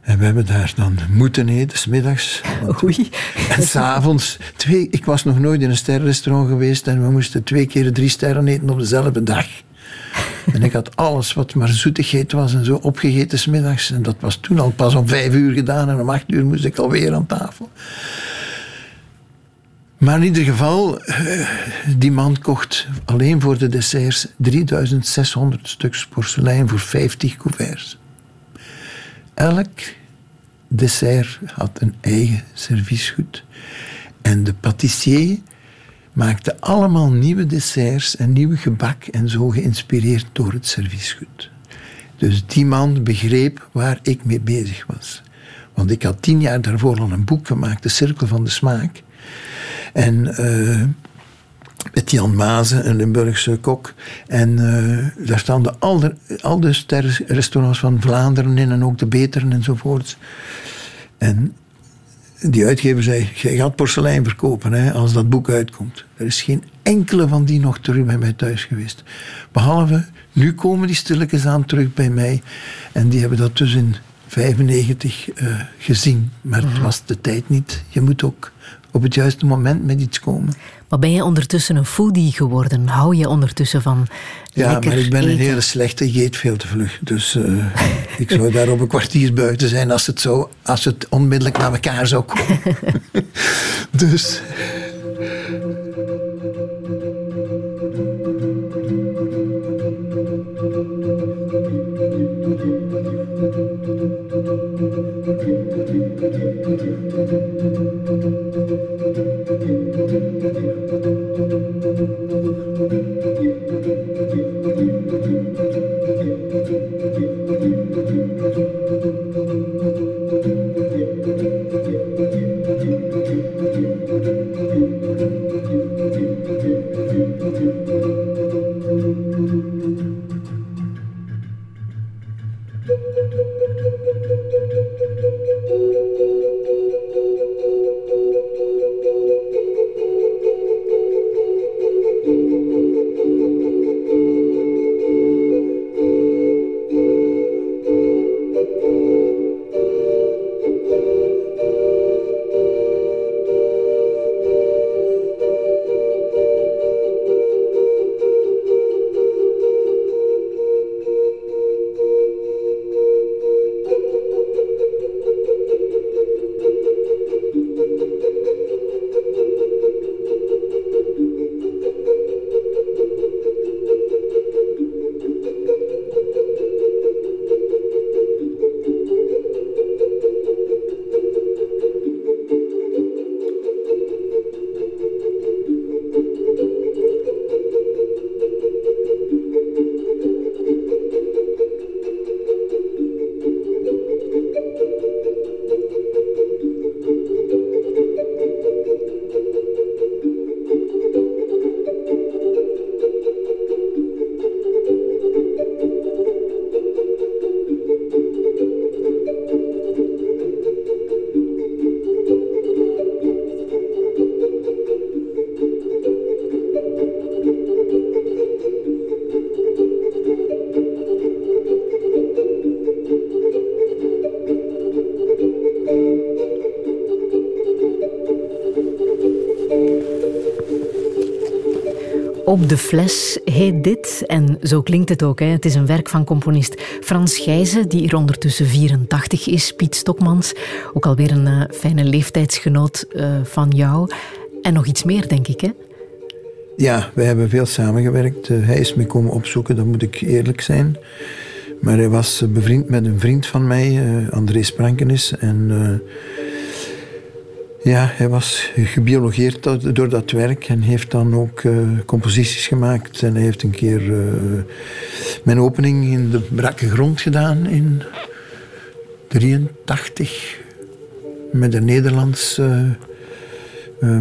En we hebben daar dan moeten eten, smiddags. Oei. En s'avonds, twee, ik was nog nooit in een sterrenrestaurant geweest en we moesten twee keer drie sterren eten op dezelfde dag. En ik had alles wat maar zoetigheid was en zo opgegeten smiddags. En dat was toen al pas om vijf uur gedaan en om acht uur moest ik alweer aan tafel. Maar in ieder geval, eh, die man kocht alleen voor de desserts 3600 stuks porselein voor 50 couverts. Elk dessert had een eigen serviesgoed. En de patissier maakte allemaal nieuwe desserts en nieuwe gebak en zo geïnspireerd door het serviesgoed. Dus die man begreep waar ik mee bezig was. Want ik had tien jaar daarvoor al een boek gemaakt, De Cirkel van de Smaak. En uh, met Jan Mazen, een Limburgse kok. En uh, daar staan de, al, de, al de sterrenrestaurants van Vlaanderen in en ook de Beteren enzovoort. En die uitgever zei, jij gaat porselein verkopen hè, als dat boek uitkomt. Er is geen enkele van die nog terug bij mij thuis geweest. Behalve, nu komen die stilletjes aan terug bij mij. En die hebben dat dus in 95 uh, eh, gezien. Maar het mhm. was de tijd niet. Je moet ook op het juiste moment met iets komen. Maar ben je ondertussen een foodie geworden? Hou je ondertussen van Ja, maar ik ben een hele slechte, ik eet veel te vlug. Dus uh, ik zou daar op een kwartier buiten zijn als het, zo, als het onmiddellijk naar elkaar zou komen. dus... Op de fles heet dit, en zo klinkt het ook. Hè. Het is een werk van componist Frans Gijzen, die hier ondertussen 84 is. Piet Stokmans, ook alweer een uh, fijne leeftijdsgenoot uh, van jou. En nog iets meer, denk ik, hè? Ja, we hebben veel samengewerkt. Uh, hij is me komen opzoeken, dat moet ik eerlijk zijn. Maar hij was bevriend met een vriend van mij, André Sprankenis. En ja, hij was gebiologeerd door dat werk en heeft dan ook uh, composities gemaakt. En hij heeft een keer uh, mijn opening in de brakke grond gedaan in 83 met een Nederlands uh,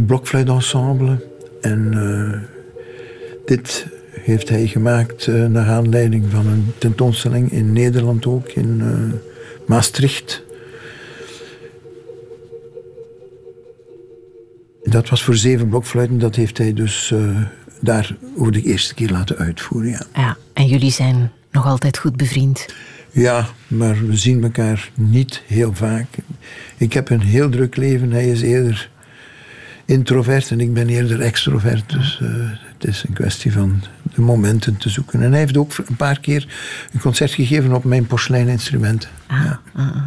blokfluitensemble. En dit heeft hij gemaakt naar aanleiding van een tentoonstelling in Nederland ook, in Maastricht. Dat was voor zeven blokfluiten. Dat heeft hij dus uh, daar voor de eerste keer laten uitvoeren. Ja. ja, en jullie zijn nog altijd goed bevriend? Ja, maar we zien elkaar niet heel vaak. Ik heb een heel druk leven. Hij is eerder introvert en ik ben eerder extrovert. Dus uh, het is een kwestie van de momenten te zoeken. En hij heeft ook een paar keer een concert gegeven op mijn porseleininstrumenten. Ah, ja. Ah, ah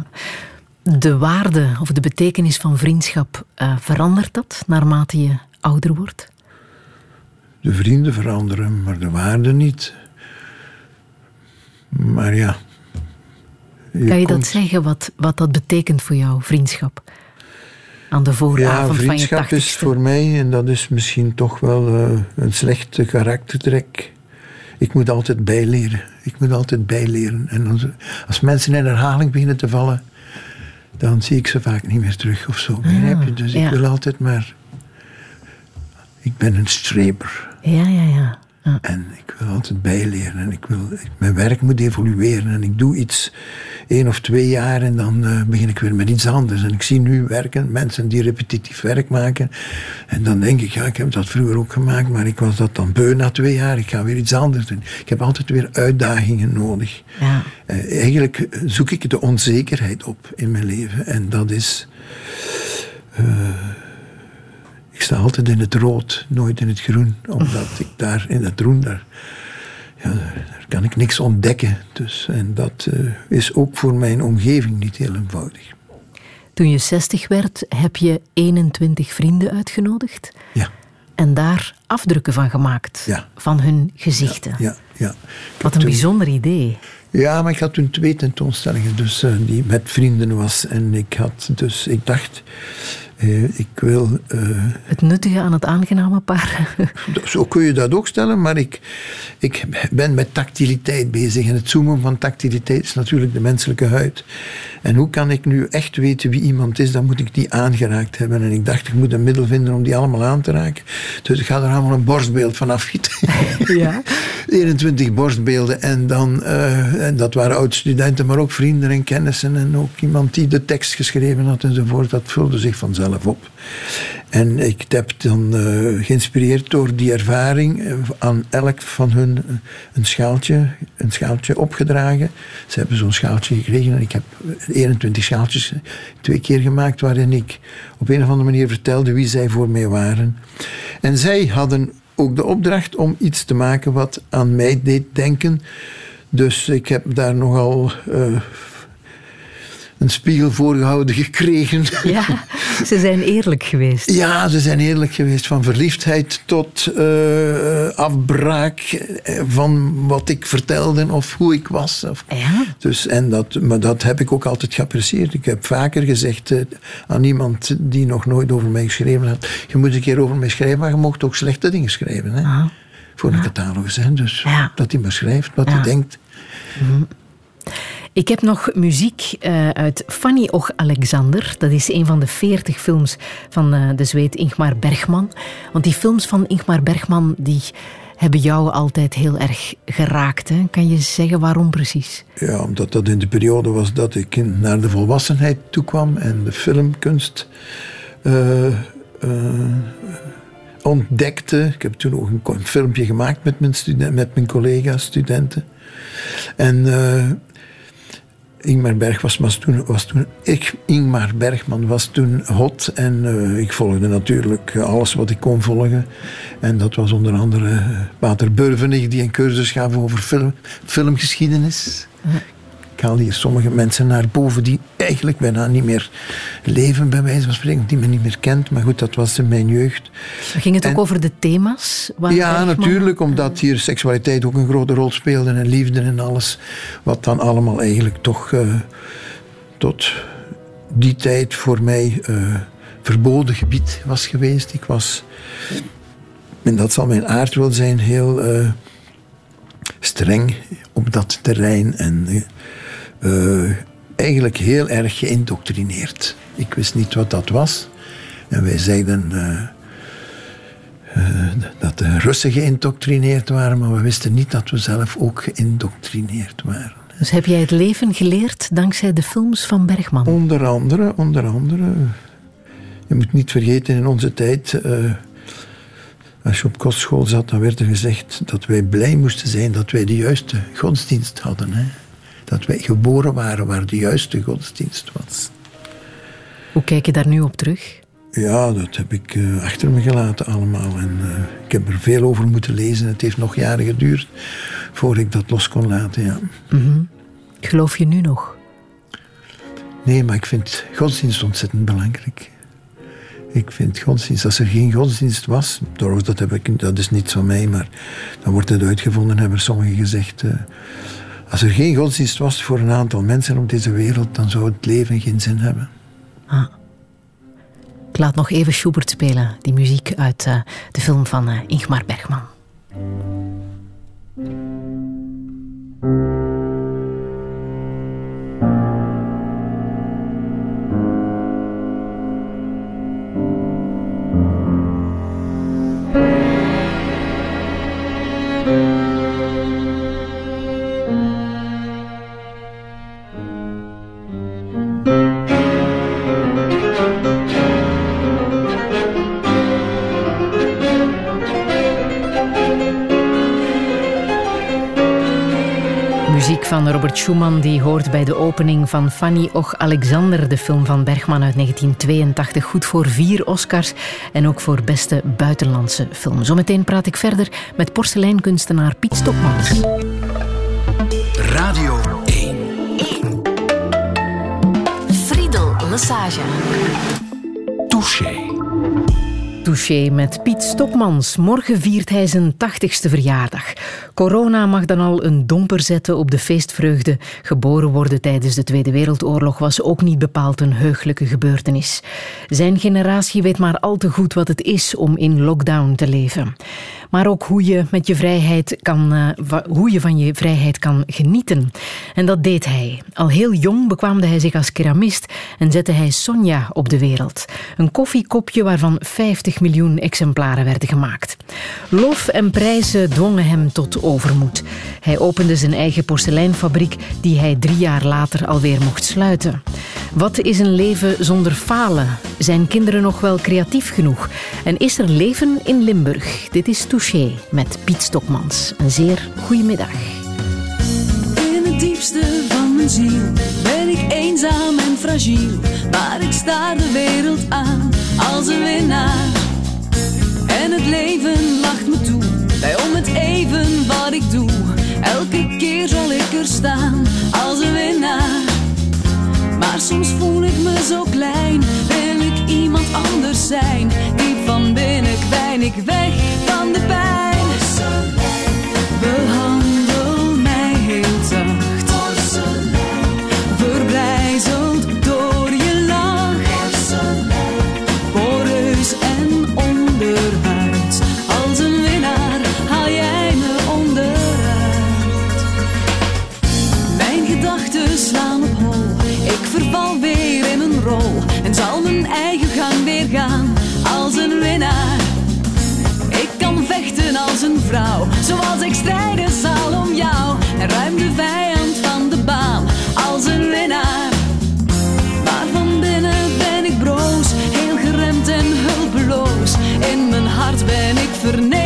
de waarde of de betekenis van vriendschap, uh, verandert dat naarmate je ouder wordt? De vrienden veranderen, maar de waarde niet. Maar ja. kan je dat zeggen, wat, wat dat betekent voor jou, vriendschap? Aan de vooravond ja, van je vriendschap is voor mij, en dat is misschien toch wel uh, een slechte karaktertrek. Ik moet altijd bijleren. Ik moet altijd bijleren. En als, als mensen in herhaling beginnen te vallen, dan zie ik ze vaak niet meer terug of zo. Begrijp je? Dus ik wil altijd maar. Ik ben een streber. Ja, ja, ja. Ja. En ik wil altijd bijleren. En ik wil, mijn werk moet evolueren. En ik doe iets één of twee jaar en dan eh, begin ik weer met iets anders. En ik zie nu werken, mensen die repetitief werk maken. En dan denk ik, ja, ik heb dat vroeger ook gemaakt, maar ik was dat dan beu na twee jaar. Ik ga weer iets anders doen. Ik heb altijd weer uitdagingen nodig. Ja. Eh, eigenlijk zoek ik de onzekerheid op in mijn leven. En dat is. eh, ik sta altijd in het rood, nooit in het groen. Omdat ik daar in het groen, daar, ja, daar kan ik niks ontdekken. Dus, en dat eh, is ook voor mijn omgeving niet heel eenvoudig. Toen je 60 werd, heb je 21 vrienden uitgenodigd Ja, en daar afdrukken van gemaakt. Ja. Van hun gezichten. ja, ja. Wat een toen- bijzonder idee. Ja, maar ik had toen twee tentoonstellingen dus, eh, die met vrienden was. En ik had dus, ik dacht, ik wil eh, Het nuttige aan het aangename paar. Zo kun je dat ook stellen, maar ik, ik ben met tactiliteit bezig. En het zoomen van tactiliteit is natuurlijk de menselijke huid. En hoe kan ik nu echt weten wie iemand is, dan moet ik die aangeraakt hebben. En ik dacht, ik moet een middel vinden om die allemaal aan te raken. Dus ik ga er allemaal een borstbeeld van afgieten. ja. 21 borstbeelden. En, dan, eh, en dat waren oud-studenten, maar ook vrienden en kennissen. En ook iemand die de tekst geschreven had enzovoort. Dat vulde zich vanzelf op. En ik heb dan eh, geïnspireerd door die ervaring eh, aan elk van hun eh, een schaaltje, een schaaltje opgedragen. Ze hebben zo'n schaaltje gekregen en ik heb 21 schaaltjes twee keer gemaakt waarin ik op een of andere manier vertelde wie zij voor mij waren. En zij hadden ook de opdracht om iets te maken wat aan mij deed denken. Dus ik heb daar nogal een spiegel voorgehouden gekregen. ja, ze zijn eerlijk geweest. Ja, ze zijn eerlijk geweest. Van verliefdheid tot eh, afbraak eh, van wat ik vertelde of hoe ik was. Of, Ja. dus, en dat, maar dat heb ik ook altijd geapprecieerd. Ik heb vaker gezegd eh, aan iemand die nog nooit over mij geschreven had: Je moet een keer over mij schrijven, maar je mocht ook slechte dingen schrijven. Hè? Ah. Voor een catalogus. Hè? Dus Ja. dat hij maar schrijft wat hij denkt. Ik heb nog muziek eh, uit Fanny Och Alexander. Dat is een van de veertig films van eh, de Zweed Ingmar Bergman. Want die films van Ingmar Bergman die hebben jou altijd heel erg geraakt. Hè? Kan je zeggen waarom precies? Ja, omdat dat in de periode was dat ik naar de volwassenheid toekwam en de filmkunst eh, ontdekte. Ik heb toen ook een, filmpje gemaakt met mijn, studen- met mijn collega's, studenten. En Ingmar Berg was, toen, was toen ik, Ingmar Bergman was toen hot en eh, ik volgde natuurlijk alles wat ik kon volgen. En dat was onder andere eh, Pater Burvenig die een cursus gaf over film, filmgeschiedenis. Ik haal hier sommige mensen naar boven die eigenlijk bijna niet meer leven, bij wijze van spreken, die men niet meer kent. Maar goed, dat was in mijn jeugd. Ging het ook over de thema's? Waar Ja, natuurlijk, omdat hier seksualiteit ook een grote rol speelde en liefde en alles. Wat dan allemaal eigenlijk toch eh, tot die tijd voor mij eh, verboden gebied was geweest. Ik was, en dat zal mijn aard wel zijn, heel eh, streng op dat terrein en eh, eh, eigenlijk heel erg geïndoctrineerd. Ik wist niet wat dat was. En wij zeiden. eh, dat de Russen geïndoctrineerd waren, maar we wisten niet dat we zelf ook geïndoctrineerd waren. Dus heb jij het leven geleerd dankzij de films van Bergman? Onder andere, onder andere, je moet niet vergeten in onze tijd, eh, als je op kostschool zat, dan werd er gezegd dat wij blij moesten zijn dat wij de juiste godsdienst hadden. Hè? Dat wij geboren waren waar de juiste godsdienst was. Hoe kijk je daar nu op terug? Ja, dat heb ik eh, achter me gelaten allemaal. En eh, ik heb er veel over moeten lezen. Het heeft nog jaren geduurd voor ik dat los kon laten. Ja. Geloof je nu nog? Nee, maar ik vind godsdienst ontzettend belangrijk. Ik vind godsdienst, als er geen godsdienst was, dat, heb ik, dat is niets van mij, maar dan wordt het uitgevonden, hebben sommigen gezegd. eh, als er geen godsdienst was voor een aantal mensen op deze wereld, dan zou het leven geen zin hebben. Ik laat nog even Schubert spelen, die muziek uit eh, de film van eh, Ingmar Bergman. Van Robert Schumann die hoort bij de opening van Fanny Och Alexander, de film van Bergman uit 1982. Goed voor vier Oscars en ook voor beste buitenlandse film. Zometeen praat ik verder met porseleinkunstenaar Piet Stokmans. Radio 1. 1. Friedel Lassage. Touché. Touché met Piet Stokmans. Morgen viert hij zijn 80ste verjaardag. Corona mag dan al een domper zetten op de feestvreugde. Geboren worden tijdens de Tweede Wereldoorlog was ook niet bepaald een heugelijke gebeurtenis. Zijn generatie weet maar al te goed wat het is om in lockdown te leven maar ook hoe je, met je, vrijheid kan, uh, hoe je van je vrijheid kan genieten. En dat deed hij. Al heel jong bekwaamde hij zich als keramist en zette hij Sonja op de wereld. Een koffiekopje waarvan 50 miljoen exemplaren werden gemaakt. Lof en prijzen dwongen hem tot overmoed. Hij opende zijn eigen porseleinfabriek die hij drie jaar later alweer mocht sluiten. Wat is een leven zonder falen? Zijn kinderen nog wel creatief genoeg? En is er leven in Limburg? Dit is Met Piet Stokmans. Een zeer goede middag. In het diepste van mijn ziel ben ik eenzaam en fragiel. Maar ik sta de wereld aan als een winnaar. En het leven lacht me toe bij om het even wat ik doe. Elke keer zal ik er staan als een winnaar. Maar soms voel ik me zo klein, wil ik iemand anders zijn. Diep van binnen ik weg van de pijn. Behandel mij heel zacht. Verbrijzeld door je lach. Poreus en onderhuid. Als een winnaar haal jij me onderuit. Mijn gedachten slaan op hol. Ik verval weer in een rol. En zal vrouw, zoals ik strijden zal om jou. En ruim de vijand van de baan als een winnaar. Maar van binnen ben ik broos, heel geremd en hulpeloos. In mijn hart ben ik vernederd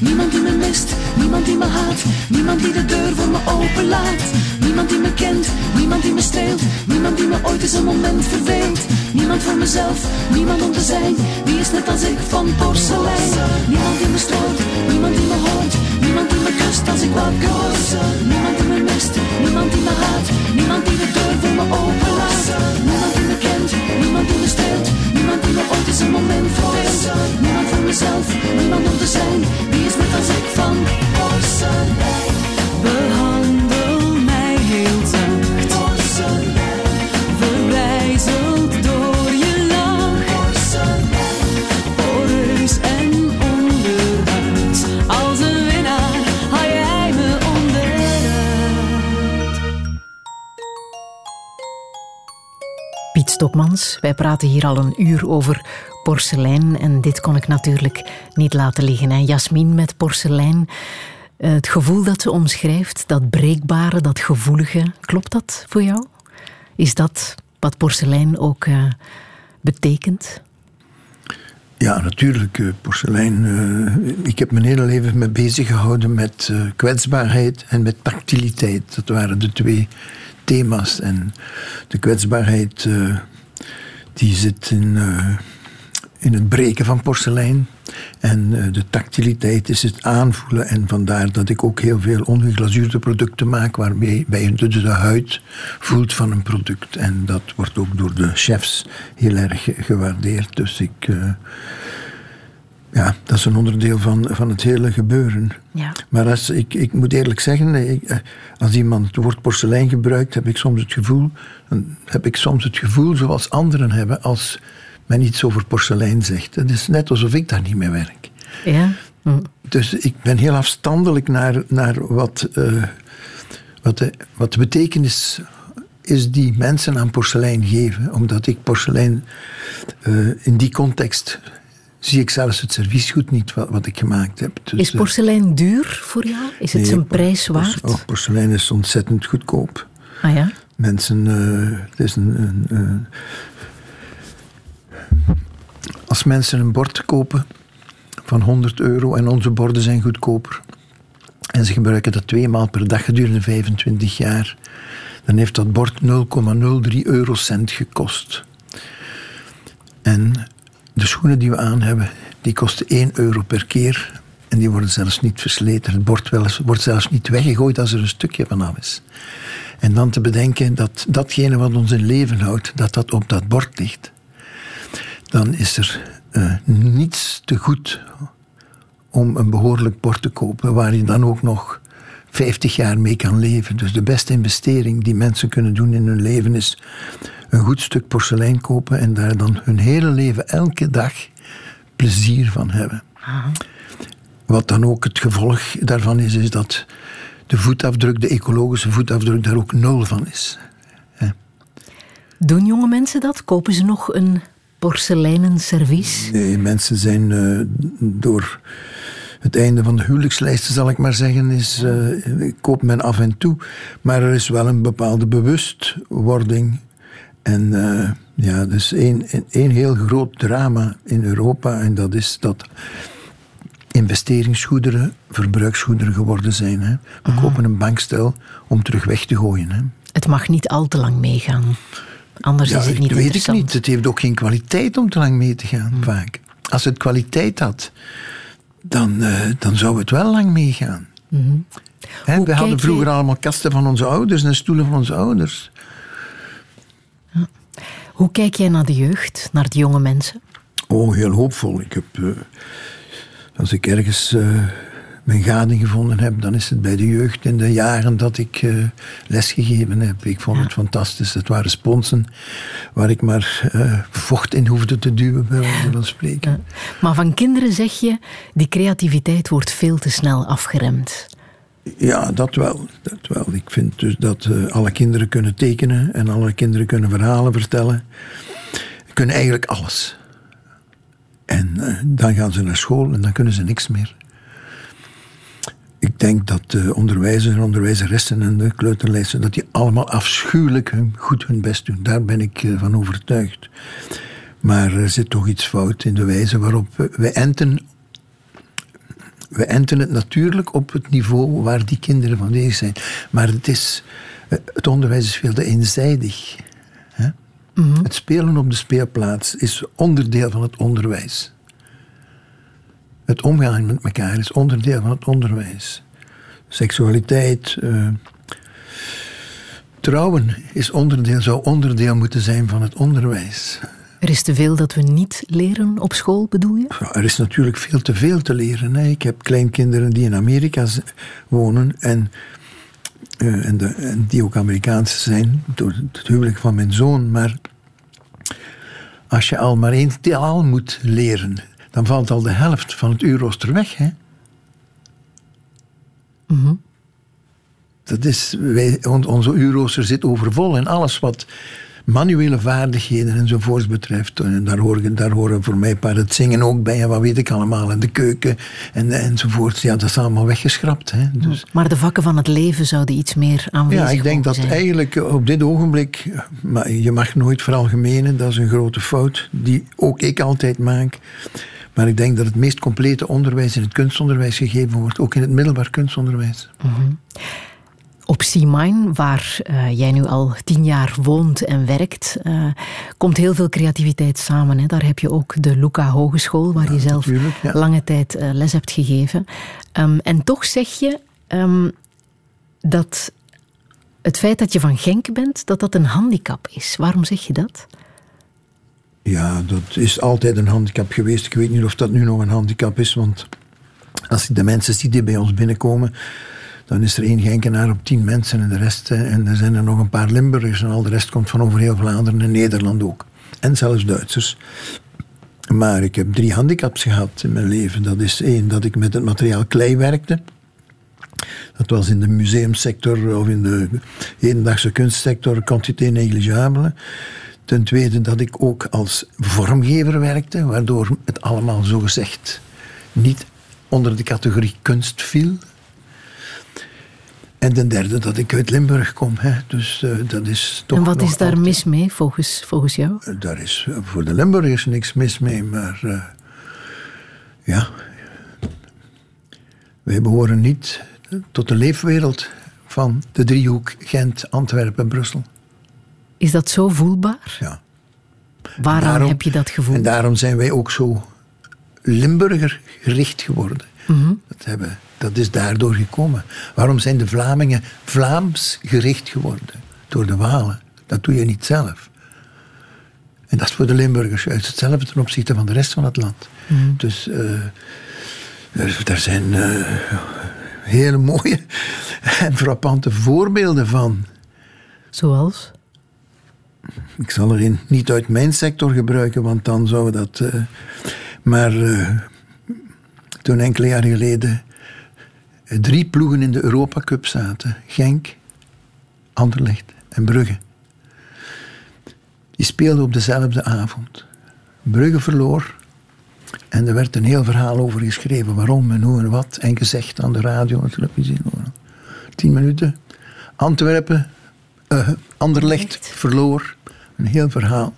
Niemand die me mist, niemand die me haat, niemand die de deur voor me openlaat. Niemand die me kent, niemand die me streelt, niemand die me ooit eens een moment verveelt. Niemand voor mezelf, niemand om te zijn, die is net als ik van porselein. Niemand die me stoort, niemand die me hoort, niemand die me kust als ik wakker word. Niemand die me mist, niemand die me haat, niemand die de deur voor me openlaat. Niemand die me kent, niemand die me me ooit eens een moment verveelt. Niemand voor mezelf, niemand om te zijn, die is net als ik van. Behandel Stokmans, wij praten hier al een uur over porselein en dit kon ik natuurlijk niet laten liggen. Hè. Jasmin met porselein, eh, het gevoel dat ze omschrijft, dat breekbare, dat gevoelige, klopt dat voor jou? Is dat wat porselein ook eh, betekent? Ja, natuurlijk. eh, Porselein. ik heb mijn hele leven mee bezig gehouden met kwetsbaarheid en met tactiliteit. Dat waren de twee thema's. En de kwetsbaarheid, eh, die zit in, eh, in het breken van porselein. En eh, de tactiliteit is het aanvoelen. En vandaar dat ik ook heel veel ongeglazuurde producten maak, waarbij je de, de huid voelt van een product. En dat wordt ook door de chefs heel erg gewaardeerd. Dus ik. Ja, dat is een onderdeel van, van het hele gebeuren. Ja. Maar als, ik, ik moet eerlijk zeggen, ik, eh, als iemand het woord porselein gebruikt, heb ik soms het gevoel, heb ik soms het gevoel zoals anderen hebben als men iets over porselein zegt. Het is net alsof ik daar niet mee werk. Ja? Hm. Dus ik ben heel afstandelijk naar, naar wat, eh, wat, de, wat de betekenis is die mensen aan porselein geven. Omdat ik porselein eh, in die context zie ik zelfs het serviesgoed niet wat, wat ik gemaakt heb. Dus, Is eh, porselein duur voor jou? Is het zijn prijs waard? oh, porselein is ontzettend goedkoop. Ah ja? Mensen, eh, het is een, een, een- als mensen een bord kopen van 100 euro en onze borden zijn goedkoper en ze gebruiken dat twee maal per dag gedurende 25 jaar, dan heeft dat bord 0,03 eurocent gekost. En de schoenen die we aan hebben, die kosten 1 euro per keer. En die worden zelfs niet versleten. Het bord wel wordt zelfs niet weggegooid als er een stukje van af is. En dan te bedenken dat datgene wat ons in leven houdt, dat dat op dat bord ligt. Dan is er eh, niets te goed om een behoorlijk bord te kopen waar je dan ook nog 50 jaar mee kan leven. Dus de beste investering die mensen kunnen doen in hun leven is een goed stuk porselein kopen en daar dan hun hele leven elke dag plezier van hebben. Wat dan ook het gevolg daarvan is, is dat de voetafdruk, de ecologische voetafdruk, daar ook nul van is. Doen jonge mensen dat? Kopen ze nog een porseleinen servies? Nee, mensen zijn eh, door het einde van de huwelijkslijsten, zal ik maar zeggen, is, eh, koopt men af en toe. Maar er is wel een bepaalde bewustwording. En eh, ja, is één, één heel groot drama in Europa. En dat is dat investeringsgoederen verbruiksgoederen geworden zijn. Hè. We kopen een bankstel om terug weg te gooien. Hè. Het mag niet al te lang meegaan. Anders Ja, is het niet weet ik niet. Het heeft ook geen kwaliteit om te lang mee te gaan, vaak. Als het kwaliteit had, dan, eh, dan zou het wel lang meegaan. Hoe we hadden vroeger je- allemaal kasten van onze ouders en stoelen van onze ouders. Hoe kijk jij naar de jeugd, naar de jonge mensen? Oh, heel hoopvol. Ik heb, eh, als ik ergens eh, mijn gading gevonden heb, dan is het bij de jeugd in de jaren dat ik eh, lesgegeven heb. Ik vond het fantastisch. Het waren sponsen waar ik maar eh, vocht in hoefde te duwen, bij wijze van spreken. Maar van kinderen zeg je, die creativiteit wordt veel te snel afgeremd. Ja, dat wel. Dat wel. Ik vind dus dat eh, alle kinderen kunnen tekenen en alle kinderen kunnen verhalen vertellen. Kunnen eigenlijk alles. En eh, dan gaan ze naar school en dan kunnen ze niks meer. Ik denk dat de onderwijzers en onderwijzeressen en de kleuterleiders, dat die allemaal afschuwelijk hun, goed hun best doen. Daar ben ik eh, van overtuigd. Maar er zit toch iets fout in de wijze waarop we, we enten we enten het natuurlijk op het niveau waar die kinderen van bezig zijn. Maar het, is, eh, het onderwijs is veel te eenzijdig. Hè? Het spelen op de speelplaats is onderdeel van het onderwijs. Het omgaan met elkaar is onderdeel van het onderwijs. Seksualiteit, eh, trouwen is onderdeel, zou onderdeel moeten zijn van het onderwijs. Er is te veel dat we niet leren op school, bedoel je? Ja, er is natuurlijk veel te veel te leren. Hè. Ik heb kleinkinderen die in Amerika wonen en, eh, en, de, en die ook Amerikaans zijn door het huwelijk van mijn zoon. Maar als je al maar één taal moet leren, dan valt al de helft van het uurrooster weg. Hè. Dat is, wij, on- onze uurrooster zit overvol en alles wat manuele vaardigheden enzovoorts betreft. En daar, horen, daar horen voor mij paar het zingen ook bij en wat weet ik allemaal. En de keuken en, enzovoorts. Ja, dat is allemaal weggeschrapt. Hè. Dus, Maar de vakken van het leven zouden iets meer aanwezig ja, ik denk dat zijn. eigenlijk op dit ogenblik, maar je mag nooit veralgemenen, dat is een grote fout die ook ik altijd maak. Maar ik denk dat het meest complete onderwijs in het kunstonderwijs gegeven wordt, ook in het middelbaar kunstonderwijs. op Sea waar uh, jij nu al tien jaar woont en werkt, uh, komt heel veel creativiteit samen. Hè? Daar heb je ook de Luca Hogeschool, waar ja, je zelf ja. lange tijd uh, les hebt gegeven. Um, en toch zeg je um, dat het feit dat je van Genk bent, dat dat een handicap is. Waarom zeg je dat? Ja, dat is altijd een handicap geweest. Ik weet niet of dat nu nog een handicap is, want als je de mensen ziet die bij ons binnenkomen, dan is er één Genkenaar op tien mensen en de rest, en er zijn er nog een paar Limburgers en al de rest komt van over heel Vlaanderen en Nederland ook. En zelfs Duitsers. Maar ik heb drie handicaps gehad in mijn leven. Dat is één, dat ik met het materiaal klei werkte. Dat was in de museumsector of in de hedendaagse kunstsector quantité negligible. Ten tweede dat ik ook als vormgever werkte, waardoor het allemaal zogezegd niet onder de categorie kunst viel. En ten derde dat ik uit Limburg kom. Hè. Dus uh, dat is toch. En wat is daar mis mee volgens, volgens jou? Uh, daar is voor de Limburgers niks mis mee, maar ja. Wij behoren niet tot de leefwereld van de driehoek Gent, Antwerpen, Brussel. Is dat zo voelbaar? Ja. Waarom daarom, heb je dat gevoel? En daarom zijn wij ook zo Limburger gericht geworden. Mm -hmm. dat, hebben, dat is daardoor gekomen. Waarom zijn de Vlamingen Vlaams gericht geworden? Door de Walen. Dat doe je niet zelf. En dat is voor de Limburgers juist hetzelfde ten opzichte van de rest van het land. Mm -hmm. Dus uh, er, er, zijn uh, hele mooie en frappante voorbeelden van. Zoals? Ik zal er een niet uit mijn sector gebruiken, want dan zou dat. Uh, maar uh, toen enkele jaren geleden drie ploegen in de Europa Cup zaten: Genk, Anderlecht en Brugge. Die speelden op dezelfde avond. Brugge verloor en er werd een heel verhaal over geschreven. Waarom en hoe en wat. En gezegd aan de radio en televisie. Tien minuten. Antwerpen, uh, Anderlecht verloor. Een heel verhaal.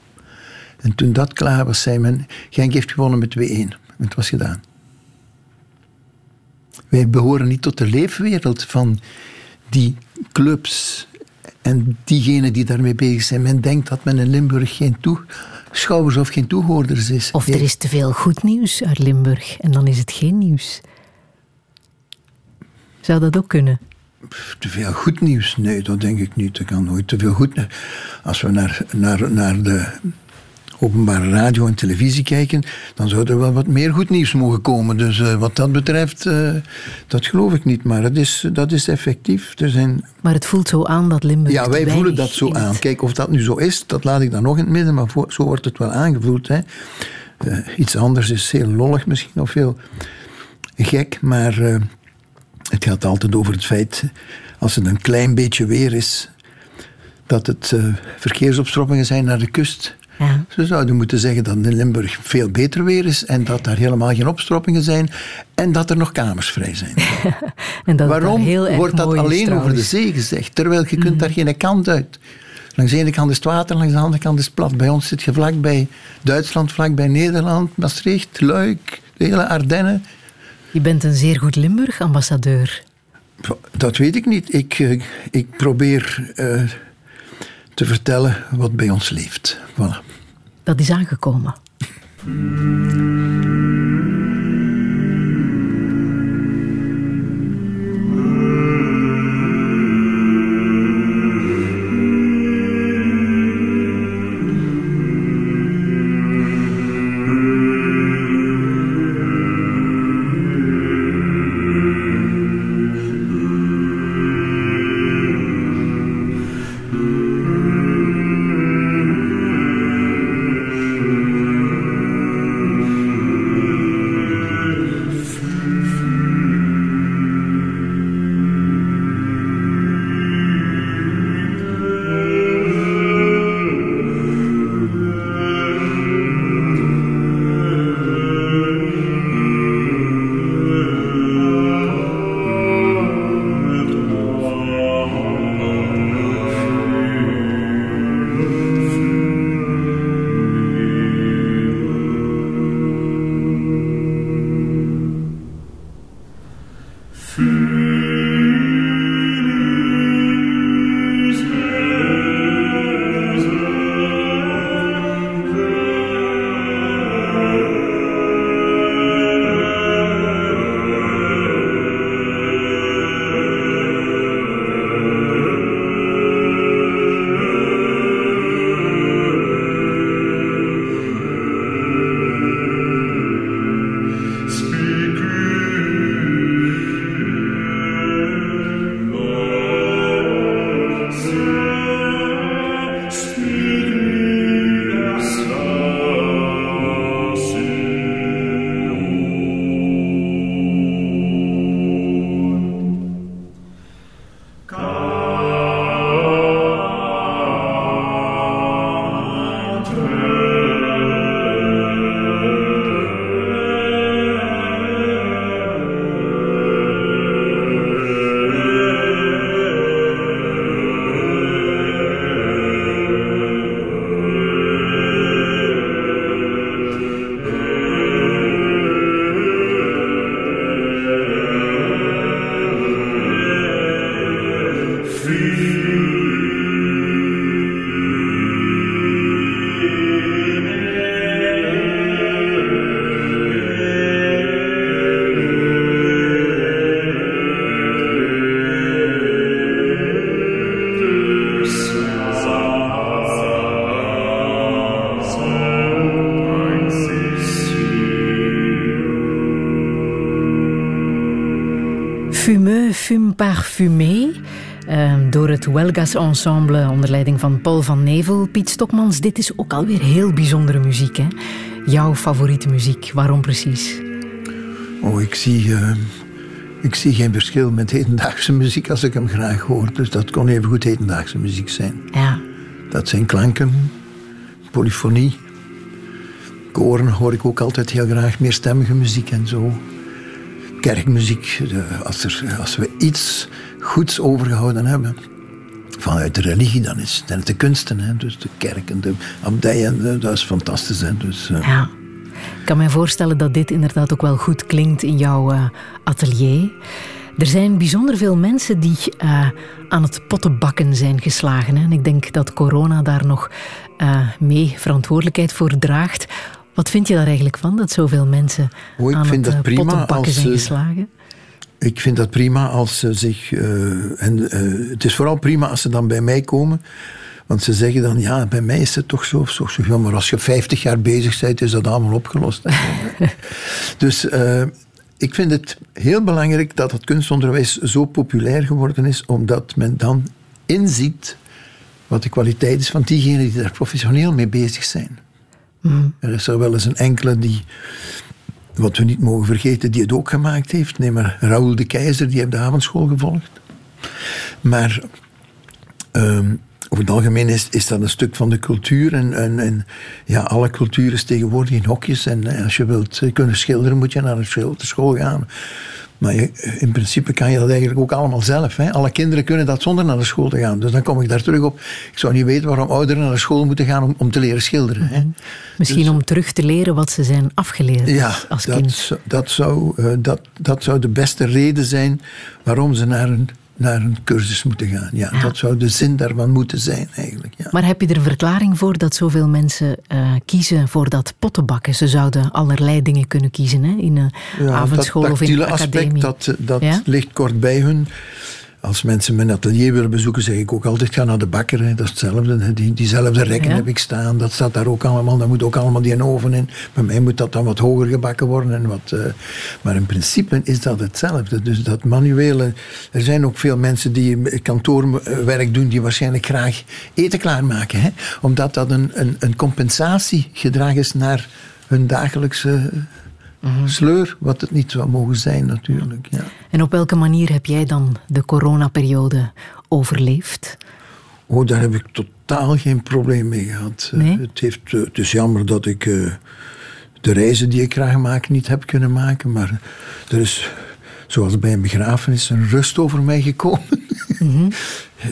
En toen dat klaar was, zei men... Genk heeft gewonnen met 2-1. Het was gedaan. Wij behoren niet tot de leefwereld van die clubs en diegenen die daarmee bezig zijn. Men denkt dat men in Limburg geen toeschouwers of geen toehoorders is. Of er is te veel goed nieuws uit Limburg en dan is het geen nieuws. Zou dat ook kunnen? Te veel goed nieuws? Nee, dat denk ik niet. Er kan nooit te veel goed nieuws. Als we naar, naar, naar de openbare radio en televisie kijken, dan zou er wel wat meer goed nieuws mogen komen. Dus uh, wat dat betreft, uh, dat geloof ik niet. Maar dat is, dat is effectief. Er zijn... Maar het voelt zo aan dat Limburg. Ja, wij voelen dat zo aan. Kijk, of dat nu zo is, dat laat ik dan nog in het midden, maar voor, zo wordt het wel aangevoeld. Hè. Uh, iets anders is heel lollig misschien, of heel gek, maar het gaat altijd over het feit, als het een klein beetje weer is, dat het verkeersopstroppingen zijn naar de kust. Ja. Ze zouden moeten zeggen dat in Limburg veel beter weer is en dat daar helemaal geen opstroppingen zijn en dat er nog kamers vrij zijn. en dat Waarom heel wordt dat alleen over de zee gezegd, terwijl je kunt mm. daar geen kant uit? Langs de ene kant is het water, langs de andere kant is het plat. Bij ons zit je vlakbij Duitsland, vlakbij Nederland, Maastricht, Luik, de hele Ardennen. Je bent een zeer goed Limburg-ambassadeur. Dat weet ik niet. Ik, uh, ik probeer uh, te vertellen wat bij ons leeft. Voilà. Dat is aangekomen. Welgas Ensemble onder leiding van Paul van Nevel. Piet Stokmans, dit is ook alweer heel bijzondere muziek. Hè? Jouw favoriete muziek, waarom precies? Oh, ik zie, uh, ik zie geen verschil met hedendaagse muziek als ik hem graag hoor. Dus dat kon even goed hedendaagse muziek zijn. Ja. Dat zijn klanken, polyfonie. Koren hoor ik ook altijd heel graag, meerstemmige muziek en zo kerkmuziek, als, er, als we iets goeds overgehouden hebben vanuit de religie, dan is het de kunsten. Hè? Dus de kerk en de abdijen, dat is fantastisch. Hè? Dus, uh... Ja. Ik kan me voorstellen dat dit inderdaad ook wel goed klinkt in jouw uh, atelier. Er zijn bijzonder veel mensen die uh, aan het pottenbakken zijn geslagen. Hè? En ik denk dat corona daar nog mee verantwoordelijkheid voor draagt. Wat vind je daar eigenlijk van, dat zoveel mensen oh, aan het als, zijn geslagen? Ik vind dat prima als ze zich... Uh, en uh, het is vooral prima als ze dan bij mij komen. Want ze zeggen dan, ja, bij mij is het toch zo. zo, zo ja, maar als je 50 jaar bezig bent, is dat allemaal opgelost. dus uh, ik vind het heel belangrijk dat het kunstonderwijs zo populair geworden is, omdat men dan inziet wat de kwaliteit is van diegenen die daar professioneel mee bezig zijn. Mm. Er is er wel eens een enkele die, wat we niet mogen vergeten, die het ook gemaakt heeft. Neem maar Raoul de Keizer, die heeft de avondschool gevolgd. Maar um, over het algemeen is, is dat een stuk van de cultuur. En, en, en ja, alle cultuur is tegenwoordig in hokjes. En eh, als je wilt kunnen schilderen, moet je naar de school gaan. Maar in principe kan je dat eigenlijk ook allemaal zelf. Hè. Alle kinderen kunnen dat zonder naar de school te gaan. Dus dan kom ik daar terug op. Ik zou niet weten waarom ouderen naar de school moeten gaan om, om te leren schilderen. Hè. Mhm. Misschien dus- om terug te leren wat ze zijn afgeleerd ja, als dat, kind. Dat zou, uh, dat, dat zou de beste reden zijn waarom ze naar een naar een cursus moeten gaan. Ja, Dat zou de zin daarvan moeten zijn eigenlijk. Ja. Maar heb je er een verklaring voor dat zoveel mensen uh, kiezen voor dat pottenbakken? Ze zouden allerlei dingen kunnen kiezen hè? in een ja, avondschool of in een academie. aspect, dat, dat ligt kort bij hun als mensen mijn atelier willen bezoeken, zeg ik ook altijd: ga naar de bakker. Hè. Dat is hetzelfde. Die, diezelfde rekken heb ik staan. Dat staat daar ook allemaal. Daar moet ook allemaal die oven in. Bij mij moet dat dan wat hoger gebakken worden. En wat, uh, maar in principe is dat hetzelfde. Dus dat manuele. Er zijn ook veel mensen die kantoorwerk doen, die waarschijnlijk graag eten klaarmaken. Hè. Omdat dat een, een, een compensatiegedrag is naar hun dagelijkse Mhm. sleur, wat het niet zou mogen zijn natuurlijk. Ja. En op welke manier heb jij dan de coronaperiode overleefd? Oh, daar heb ik totaal geen probleem mee gehad. Nee? Het, heeft, eh, het is jammer dat ik uh, de reizen die ik graag maak niet heb kunnen maken, maar er is, zoals bij een begrafenis, een rust over mij gekomen. Mm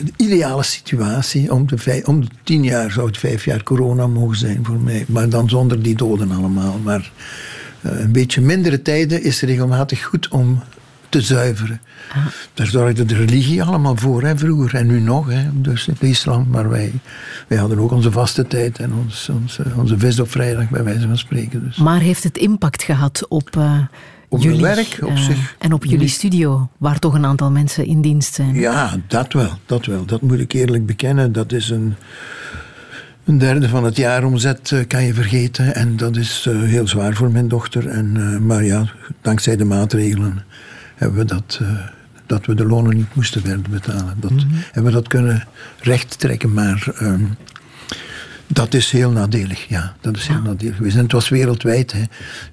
De ideale situatie. Om de, vijf, om de tien jaar zou het vijf jaar corona mogen zijn voor mij. Maar dan zonder die doden allemaal. Maar eh, een beetje mindere tijden is regelmatig goed om te zuiveren. Ah. Daar zorgde de religie allemaal voor, hè, vroeger en nu nog. Hè, dus in islam, maar wij, wij hadden ook onze vaste tijd en ons, onze, onze vis op vrijdag, bij wijze van spreken. Dus. Maar heeft het impact gehad op, uh, op jullie werk op uh, zich? En op jullie studio, waar toch een aantal mensen in dienst zijn? Ja, dat wel, dat wel. Dat moet ik eerlijk bekennen. Dat is een een derde van het jaaromzet uh, kan je vergeten. En dat is uh, heel zwaar voor mijn dochter. En, uh, maar ja, dankzij de maatregelen hebben we dat, dat we de lonen niet moesten werden betalen. Dat, mm -hmm. Hebben we dat kunnen rechttrekken. Maar um, dat is heel nadelig. Ja, dat is heel nadelig geweest. En het was wereldwijd. Hè.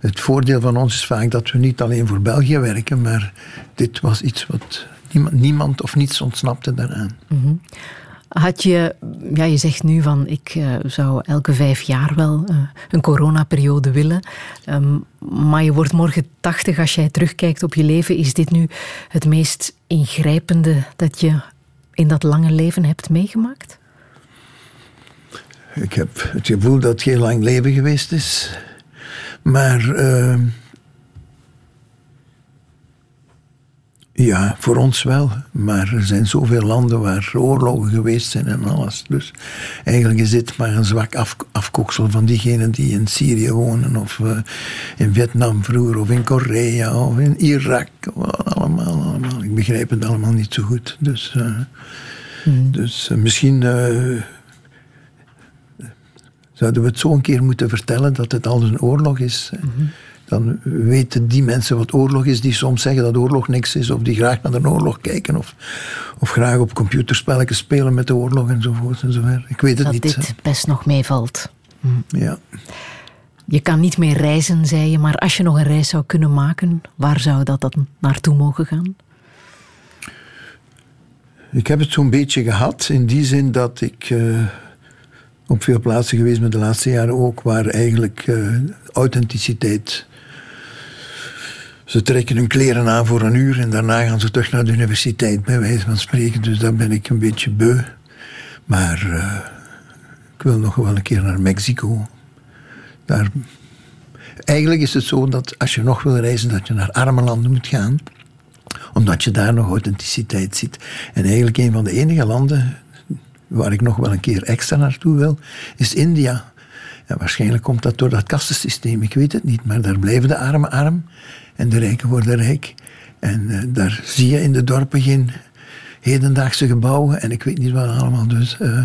Het voordeel van ons is vaak dat we niet alleen voor België werken. Maar dit was iets wat niemand, niemand of niets ontsnapte daaraan. Mm -hmm. Had je, ja, je zegt nu van ik uh, zou elke vijf jaar wel uh, een coronaperiode willen. Um, maar je wordt morgen tachtig als jij terugkijkt op je leven. Is dit nu het meest ingrijpende dat je in dat lange leven hebt meegemaakt? Ik heb het gevoel dat het geen lang leven geweest is. Maar. Uh, Ja, voor ons wel. Maar er zijn zoveel landen waar oorlogen geweest zijn en alles. Dus eigenlijk is dit maar een zwak af, afkoksel van diegenen die in Syrië wonen, of uh, in Vietnam vroeger, of in Korea, of in Irak. Allemaal, allemaal. Ik begrijp het allemaal niet zo goed. Dus, uh, mm. dus uh, misschien zouden we het zo een keer moeten vertellen dat het al een oorlog is. Mm -hmm. Dan weten die mensen wat oorlog is, die soms zeggen dat oorlog niks is, of die graag naar de oorlog kijken, of, of graag op computerspelletjes spelen met de oorlog enzovoort enzovoort. Ik weet het dat niet. dit best nog meevalt. Ja. Je kan niet meer reizen, zei je, maar als je nog een reis zou kunnen maken, waar zou dat dan naartoe mogen gaan? Ik heb het zo'n beetje gehad, in die zin dat ik eh, op veel plaatsen geweest ben de laatste jaren ook, waar eigenlijk eh, authenticiteit. Ze trekken hun kleren aan voor een uur en daarna gaan ze terug naar de universiteit, bij wijze van spreken. Dus daar ben ik een beetje beu. Maar eh, ik wil nog wel een keer naar Mexico. Daar... Eigenlijk is het zo dat als je nog wil reizen, dat je naar arme landen moet gaan omdat je daar nog authenticiteit ziet. En eigenlijk een van de enige landen waar ik nog wel een keer extra naartoe wil, is India. Waarschijnlijk komt dat door dat kastensysteem, ik weet het niet. Maar daar blijven de armen arm en de rijken worden rijk. En uh, daar zie je in de dorpen geen hedendaagse gebouwen en ik weet niet wat allemaal. Dus uh,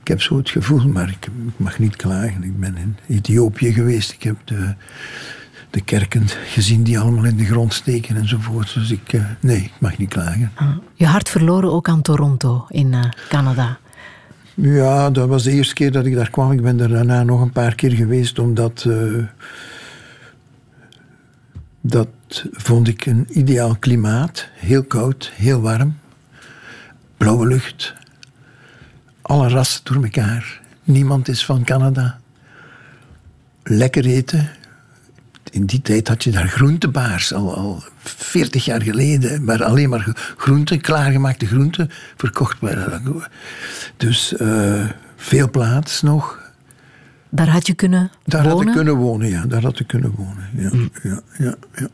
ik heb zo het gevoel, maar ik, ik, mag niet klagen. Ik ben in Ethiopië geweest, ik heb de de kerken gezien die allemaal in de grond steken enzovoort. Dus ik, uh, nee, ik mag niet klagen. Ah, je hart verloren ook aan Toronto in uh, Canada. Ja, dat was de eerste keer dat ik daar kwam. Ik ben er daarna nog een paar keer geweest, omdat dat vond ik een ideaal klimaat. Heel koud, heel warm. Blauwe lucht. Alle rassen door elkaar. Niemand is van Canada. Lekker eten, in die tijd had je daar groentebaars, al, al 40 jaar geleden, maar alleen maar groenten, klaargemaakte groenten, verkocht werden. Dus uh, veel plaats nog. Daar had je kunnen daar wonen? Daar had ik kunnen wonen, ja. Daar had ik kunnen wonen, ja. Mm. ja, ja, ja.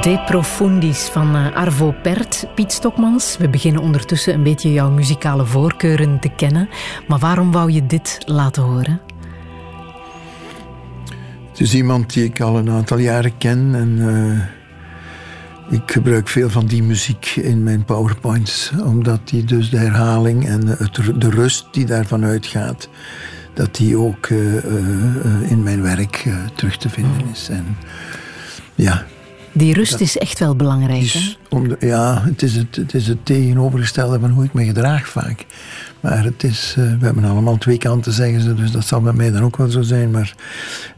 De Profundis van eh, Arvo Pert, Piet Stokmans. We beginnen ondertussen een beetje jouw muzikale voorkeuren te kennen. Maar waarom wou je dit laten horen? Het is iemand die ik al een aantal jaren ken en eh, ik gebruik veel van die muziek in mijn powerpoints, omdat die dus de herhaling en het, de rust die daarvan uitgaat, dat die ook eh, in mijn werk terug te vinden is. En ja, die rust is echt wel belangrijk. om ja, het is het, het is het tegenovergestelde van hoe ik me gedraag vaak. Maar het is, uh, we hebben allemaal twee kanten, zeggen ze, dus dat zal bij mij dan ook wel zo zijn. Maar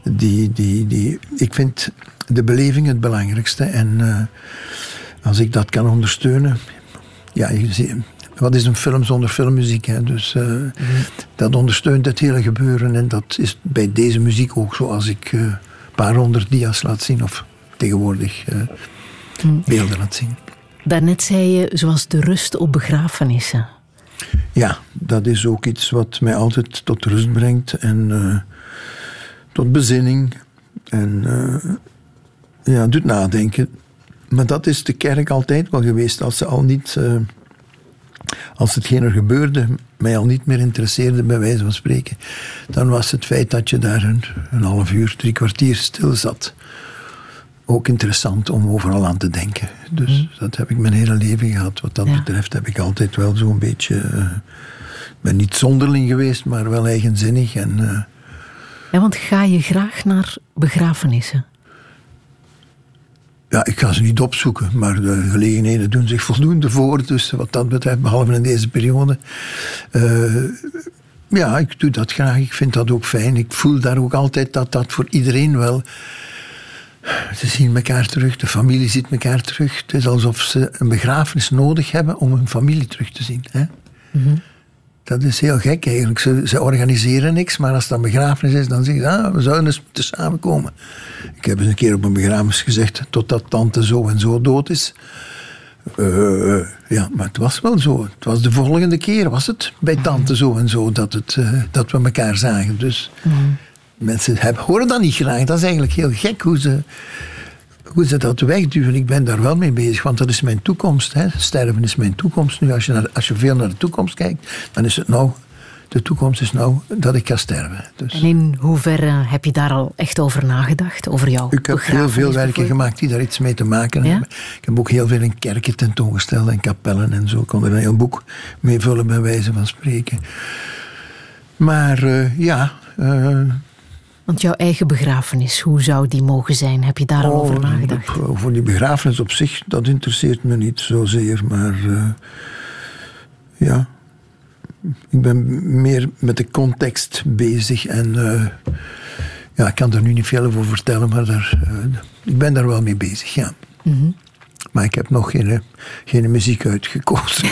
die, die, die, ik vind de beleving het belangrijkste. En uh, als ik dat kan ondersteunen. Ja, je ziet, wat is een film zonder filmmuziek? Hè? Dus uh, mm. dat ondersteunt het hele gebeuren. En dat is bij deze muziek ook zo als ik een paar honderd dia's laat zien. Of tegenwoordig uh, beelden laat zien. Daarnet zei je, zoals de rust op begrafenissen. Ja, dat is ook iets wat mij altijd tot rust brengt en uh, tot bezinning. En uh, ja, doet nadenken. Maar dat is de kerk altijd wel geweest. Als ze al niet. Uh, als hetgeen er gebeurde mij al niet meer interesseerde, bij wijze van spreken, dan was het feit dat je daar een, een half uur, drie kwartier stil zat ook interessant om overal aan te denken. Dus mhm. dat heb ik mijn hele leven gehad. Wat dat betreft heb ik altijd wel zo'n beetje. Uh, ben niet zonderling geweest, maar wel eigenzinnig. En, uh, ja, want ga je graag naar begrafenissen? Ja, ik ga ze niet opzoeken, maar de gelegenheden doen zich voldoende voor. Dus wat dat betreft, behalve in deze periode. Uh, ja, ik doe dat graag. Ik vind dat ook fijn. Ik voel daar ook altijd dat dat voor iedereen wel ze zien elkaar terug, de familie ziet elkaar terug. Het is alsof ze een begrafenis nodig hebben om hun familie terug te zien. Hè? Mhm. Dat is heel gek eigenlijk. Ze, ze, organiseren niks, maar als het een begrafenis is, dan zeggen ze: ah, we zouden eens moeten samenkomen. Ik heb eens een keer op een begrafenis gezegd: totdat tante zo en zo dood is. Uh, ja, maar het was wel zo. Het was de volgende keer, was het bij tante zo en zo, dat, het, uh, dat we elkaar zagen. Dus. Mhm mensen hebben, horen dat niet graag. Dat is eigenlijk heel gek hoe ze, hoe ze dat wegduwen. Ik ben daar wel mee bezig, want dat is mijn toekomst. Hè. Sterven is mijn toekomst. Nu, als je, naar, als je veel naar de toekomst kijkt, dan is het nou de toekomst is nou dat ik ga sterven. Dus. En in hoeverre heb je daar al echt over nagedacht? Over jouw Ik heb heel veel werken gemaakt die daar iets mee te maken hebben. Ik heb ook heel veel in kerken tentoongesteld en kapellen en zo. Ik kon er een heel boek mee vullen, bij wijze van spreken. Maar uh, ja, uh, want jouw eigen begrafenis, hoe zou die mogen zijn? Heb je daar al over oh, nagedacht? Voor die begrafenis op zich, dat interesseert me niet zozeer. Maar uh, ja, ik ben meer met de context bezig. En uh, ja, ik kan er nu niet veel over vertellen, maar daar, uh, ik ben daar wel mee bezig, ja. Mm -hmm. Maar ik heb nog geen, geen muziek uitgekozen.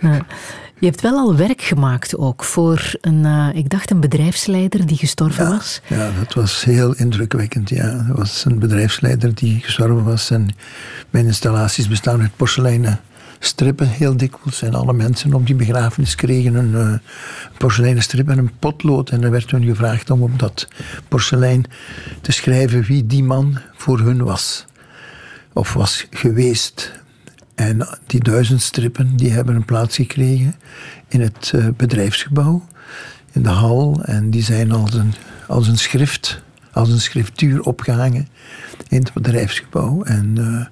Je hebt wel al werk gemaakt ook voor een, uh, ik dacht een bedrijfsleider die gestorven was. Ja, dat was heel indrukwekkend. Ja. Dat was een bedrijfsleider die gestorven was. En mijn installaties bestaan uit porseleinen strippen heel dikwijls. En alle mensen op die begrafenis kregen een uh, porseleinen strip en een potlood. En er werd hun gevraagd om op dat porselein te schrijven wie die man voor hun was. Of was geweest. En die duizend strippen die hebben een plaats gekregen in het uh, bedrijfsgebouw, in de hal. En die zijn als een, als een schrift, als een schriftuur opgehangen in het bedrijfsgebouw. En uh,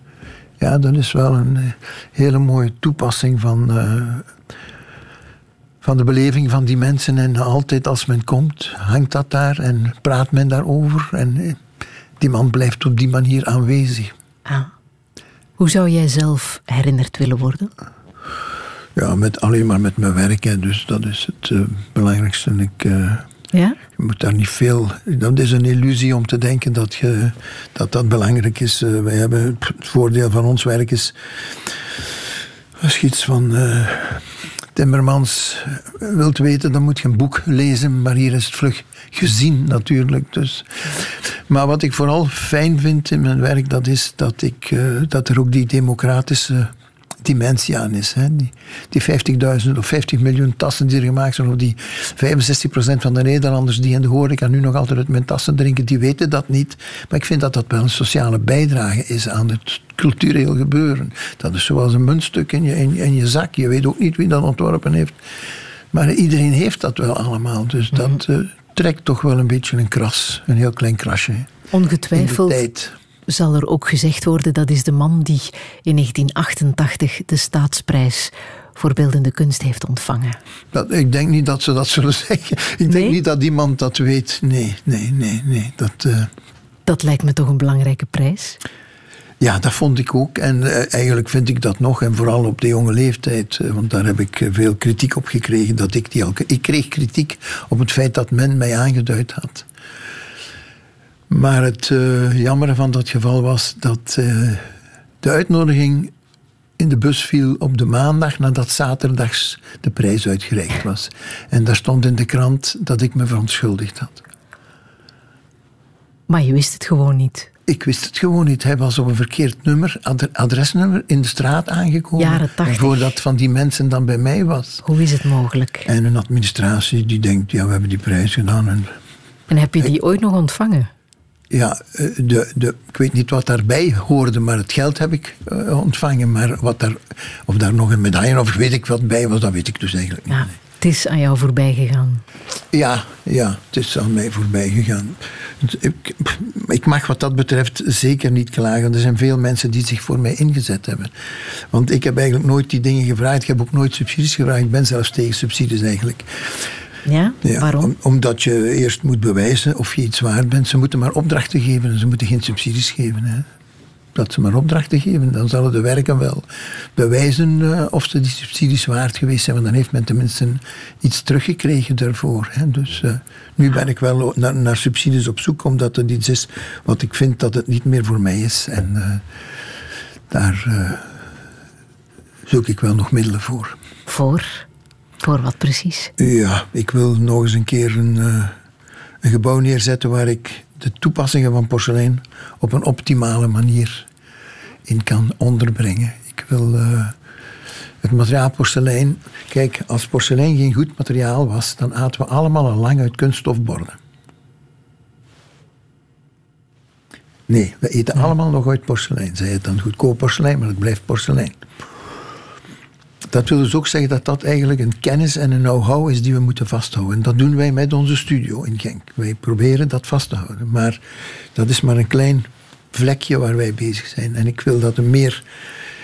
ja, dat is wel een uh, hele mooie toepassing van, van de beleving van die mensen. En altijd als men komt, hangt dat daar en praat men daarover. En die man blijft op die manier aanwezig. Ah. Hoe zou jij zelf herinnerd willen worden? Ja, met, alleen maar met mijn werk. Dus dat is het uh, belangrijkste. Ik, uh, ja? Je moet daar niet veel... Dat is een illusie om te denken dat je, dat, dat belangrijk is. Uh, wij hebben, het voordeel van ons werk is... Als je iets van Timmermans wilt weten, dan moet je een boek lezen. Maar hier is het vlug gezien natuurlijk. Dus. Maar wat ik vooral fijn vind in mijn werk, dat is dat, ik, uh, dat er ook die democratische dimensie aan is. Hè. Die, die 50.000 of 50 miljoen tassen die er gemaakt zijn, of die 65% van de Nederlanders die in de horeca nu nog altijd uit mijn tassen drinken, die weten dat niet. Maar ik vind dat dat wel een sociale bijdrage is aan het cultureel gebeuren. Dat is zoals een muntstuk in je, in, je- in je zak. Je weet ook niet wie dat ontworpen heeft. Maar iedereen heeft dat wel allemaal. Dus dat eh, trekt toch wel een beetje een kras. Een heel klein krasje. In de Ongetwijfeld tijd. Zal er ook gezegd worden dat is de man die in 1988 de staatsprijs voor beeldende kunst heeft ontvangen. Dat, ik denk niet dat ze dat zullen zeggen. Ik denk niet dat iemand dat weet. Nee, nee, nee, nee. Dat, eh, Dat lijkt me toch een belangrijke prijs. ja, dat vond ik ook. En eh, eigenlijk vind ik dat nog. En vooral op de jonge leeftijd. eh, want daar heb ik veel kritiek op gekregen. Dat ik, die al, ik kreeg kritiek op het feit dat men mij aangeduid had. Maar het eh jammer van dat geval was dat eh, de uitnodiging in de bus viel op de maandag nadat zaterdags de prijs uitgereikt was. En daar stond in de krant dat ik me verontschuldigd had. Maar je wist het gewoon niet. Ik wist het gewoon niet. Hij was op een verkeerd nummer, ad- adresnummer in de straat aangekomen. Jaren 80. Voordat van die mensen dan bij mij was. Hoe is het mogelijk? En een administratie die denkt, ja, we hebben die prijs gedaan. En En heb je die ooit nog ontvangen? Ja, eh, de, de, ik weet niet wat daarbij hoorde, maar het geld heb ik eh, ontvangen. Maar wat daar, of daar nog een medaille of weet ik wat bij was, dat weet ik dus eigenlijk niet. Ja, het is aan jou voorbij gegaan. Ja, ja, het is aan mij voorbij gegaan. Ik, ik mag wat dat betreft zeker niet klagen. Er zijn veel mensen die zich voor mij ingezet hebben. Want ik heb eigenlijk nooit die dingen gevraagd. Ik heb ook nooit subsidies gevraagd. Ik ben zelfs tegen subsidies eigenlijk. Ja? Ja, Waarom? om- omdat je eerst moet bewijzen of je iets waard bent. Ze moeten maar opdrachten geven en ze moeten geen subsidies geven. Hè. Dat ze maar opdrachten geven, dan zullen de werken wel bewijzen eh, of ze die subsidies waard geweest zijn. Want dan heeft men tenminste iets teruggekregen daarvoor. Hè. Dus eh, nu ben ik wel naar, naar subsidies op zoek, omdat het iets is wat ik vind dat het niet meer voor mij is. En eh, daar zoek ik wel nog middelen voor. Voor? Voor wat precies? Ja, ik wil nog eens een keer een, eh, een gebouw neerzetten waar ik de toepassingen van porselein op een optimale manier in kan onderbrengen. Ik wil eh, het materiaal porselein. Kijk, als porselein geen goed materiaal was, dan aten we allemaal al lang uit kunststofborden. Nee, we eten allemaal nog uit porselein. Zij het dan goedkoop porselein, maar het blijft porselein. Dat wil dus ook zeggen dat dat eigenlijk een kennis en een know-how is die we moeten vasthouden. En dat doen wij met onze studio in Genk. Wij proberen dat vast te houden. Maar dat is maar een klein vlekje waar wij bezig zijn. En ik wil dat een meer,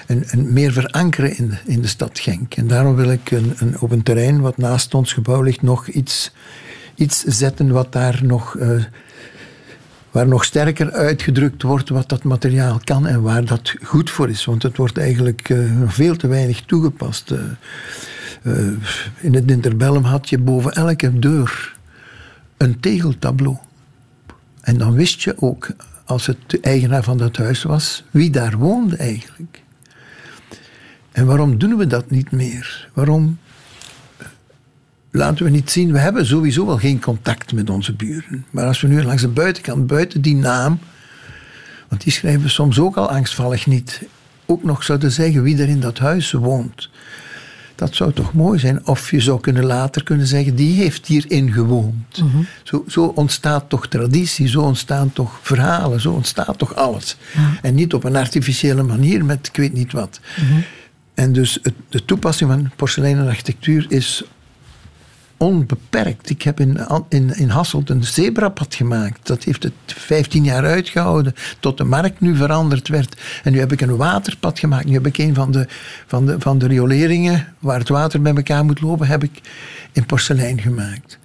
een, een meer verankeren in de, in de stad Genk. En daarom wil ik een, een, op een terrein wat naast ons gebouw ligt nog iets, iets zetten wat daar nog... eh, waar nog sterker uitgedrukt wordt wat dat materiaal kan en waar dat goed voor is. Want het wordt eigenlijk eh, veel te weinig toegepast. Eh, eh, in het interbellum had je boven elke deur een tegeltableau. En dan wist je ook, als het de eigenaar van dat huis was, wie daar woonde eigenlijk. En waarom doen we dat niet meer? Waarom laten we niet zien, we hebben sowieso wel geen contact met onze buren. Maar als we nu langs de buitenkant, buiten die naam, want die schrijven we soms ook al angstvallig niet, ook nog zouden zeggen wie er in dat huis woont. Dat zou toch mooi zijn? Of je zou kunnen later kunnen zeggen, die heeft hierin gewoond. zo, zo ontstaat toch traditie, zo ontstaan toch verhalen, zo ontstaat toch alles. En niet op een artificiële manier met ik weet niet wat. En dus het, de toepassing van porseleinen architectuur is onbeperkt. Ik heb in, in, in Hasselt een zebrapad gemaakt. Dat heeft het 15 jaar uitgehouden, tot de markt nu veranderd werd. En nu heb ik een waterpad gemaakt. Nu heb ik een van de, van de, van de rioleringen, waar het water bij elkaar moet lopen, heb ik in porselein gemaakt.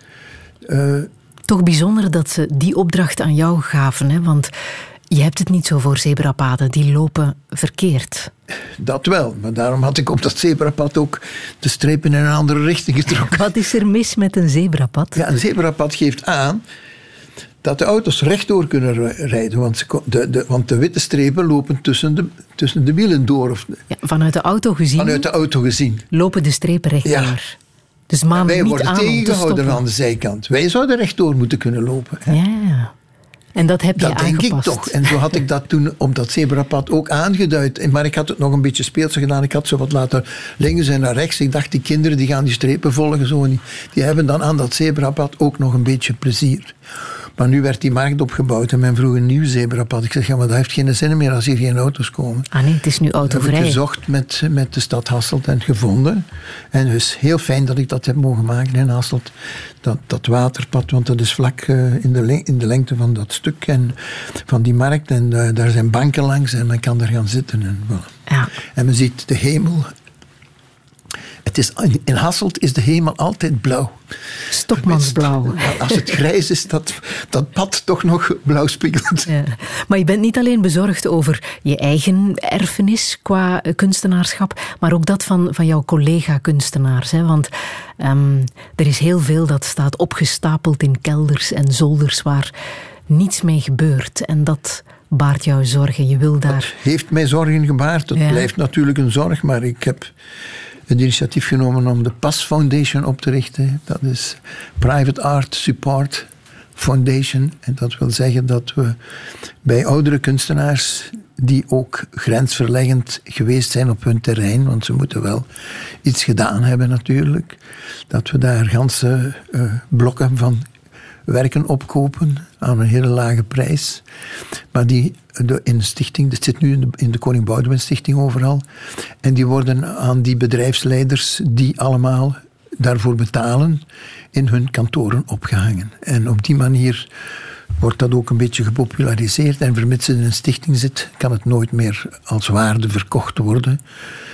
Eh, Toch bijzonder dat ze die opdracht aan jou gaven, hè? want je hebt het niet zo voor zebrapaden, die lopen verkeerd. dat wel, maar daarom had ik op dat zebrapad ook de strepen in een andere richting getrokken. Wat is er mis met een zebrapad? Ja, een zebrapad geeft aan dat de auto's rechtdoor kunnen ri- rijden. Want, ze de, de, want de witte strepen lopen tussen de, tussen de wielen door. Of Ja, vanuit de auto gezien vanuit de auto gezien. lopen de strepen rechtdoor. Ja. Dus Wij niet worden aan te tegengehouden aan de zijkant. Wij zouden rechtdoor moeten kunnen lopen. hè. Ja, En dat heb je dat aangepast. denk ik toch. En zo had ik dat toen op dat zebrapad ook aangeduid. Maar ik had het nog een beetje speelse gedaan. Ik had zo wat laten links en naar rechts. Ik dacht, die kinderen die gaan die strepen volgen. Zo. En die, die hebben dan aan dat zebrapad ook nog een beetje plezier. Maar nu werd die markt opgebouwd en men vroeg een nieuw zebrapad. Ik zeg, ja, maar dat heeft geen zin meer als hier geen auto's komen. Ah nee, het is nu Dat heb ik autovrij. gezocht met, met de stad Hasselt en gevonden. En dus heel fijn dat ik dat heb mogen maken in Hasselt. Dat, dat waterpad, want dat is vlak eh, in, de, in de lengte van dat stuk en van die markt. En eh, daar zijn banken langs en men kan daar gaan zitten. En, voilà. Ja. en men ziet de hemel. Het is, in Hasselt is de hemel altijd blauw. Stokmansblauw. Als het grijs is, dat dat pad toch nog blauw spiegelt. Ja. Maar je bent niet alleen bezorgd over je eigen erfenis qua eh, kunstenaarschap, maar ook dat van, van jouw collega-kunstenaars. Want ehm, er is heel veel dat staat opgestapeld in kelders en zolders waar niets mee gebeurt. En dat baart jou zorgen. Je wil daar. heeft mij zorgen gebaard. Het Ja. blijft natuurlijk een zorg, maar ik heb het initiatief genomen om de PAS Foundation op te richten. Dat is Private Art Support Foundation. En dat wil zeggen dat we bij oudere kunstenaars die ook grensverleggend geweest zijn op hun terrein, want ze moeten wel iets gedaan hebben natuurlijk, dat we daar ganse eh, blokken van werken opkopen aan een hele lage prijs. Maar die de, in de stichting, dit zit nu in de, in de Koning Boudewijn Stichting overal. En die worden aan die bedrijfsleiders die allemaal daarvoor betalen, in hun kantoren opgehangen. En op die manier wordt dat ook een beetje gepopulariseerd. En vermits het in een stichting zit, kan het nooit meer als waarde verkocht worden.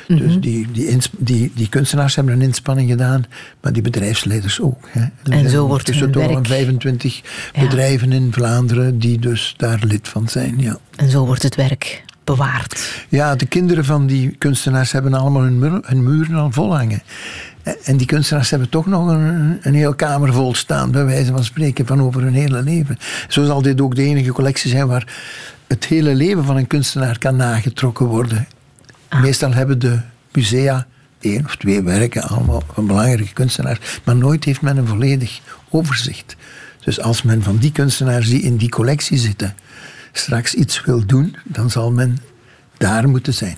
Dus die, die, ins- die, die kunstenaars hebben een inspanning gedaan, maar die bedrijfsleiders ook. Hè. Er En zo wordt tussen hun toch werk- 25 Ja. bedrijven in Vlaanderen die dus daar lid van zijn. Ja. En zo wordt het werk bewaard. Ja, de kinderen van die kunstenaars hebben allemaal hun muren al vol hangen. En die kunstenaars hebben toch nog een, een heel kamer vol staan, bij wijze van spreken, van over hun hele leven. Zo zal dit ook de enige collectie zijn waar het hele leven van een kunstenaar kan nagetrokken worden. Meestal hebben de musea één of twee werken, allemaal van belangrijke kunstenaars, maar nooit heeft men een volledig overzicht. Dus als men van die kunstenaars die in die collectie zitten straks iets wil doen, dan zal men daar moeten zijn.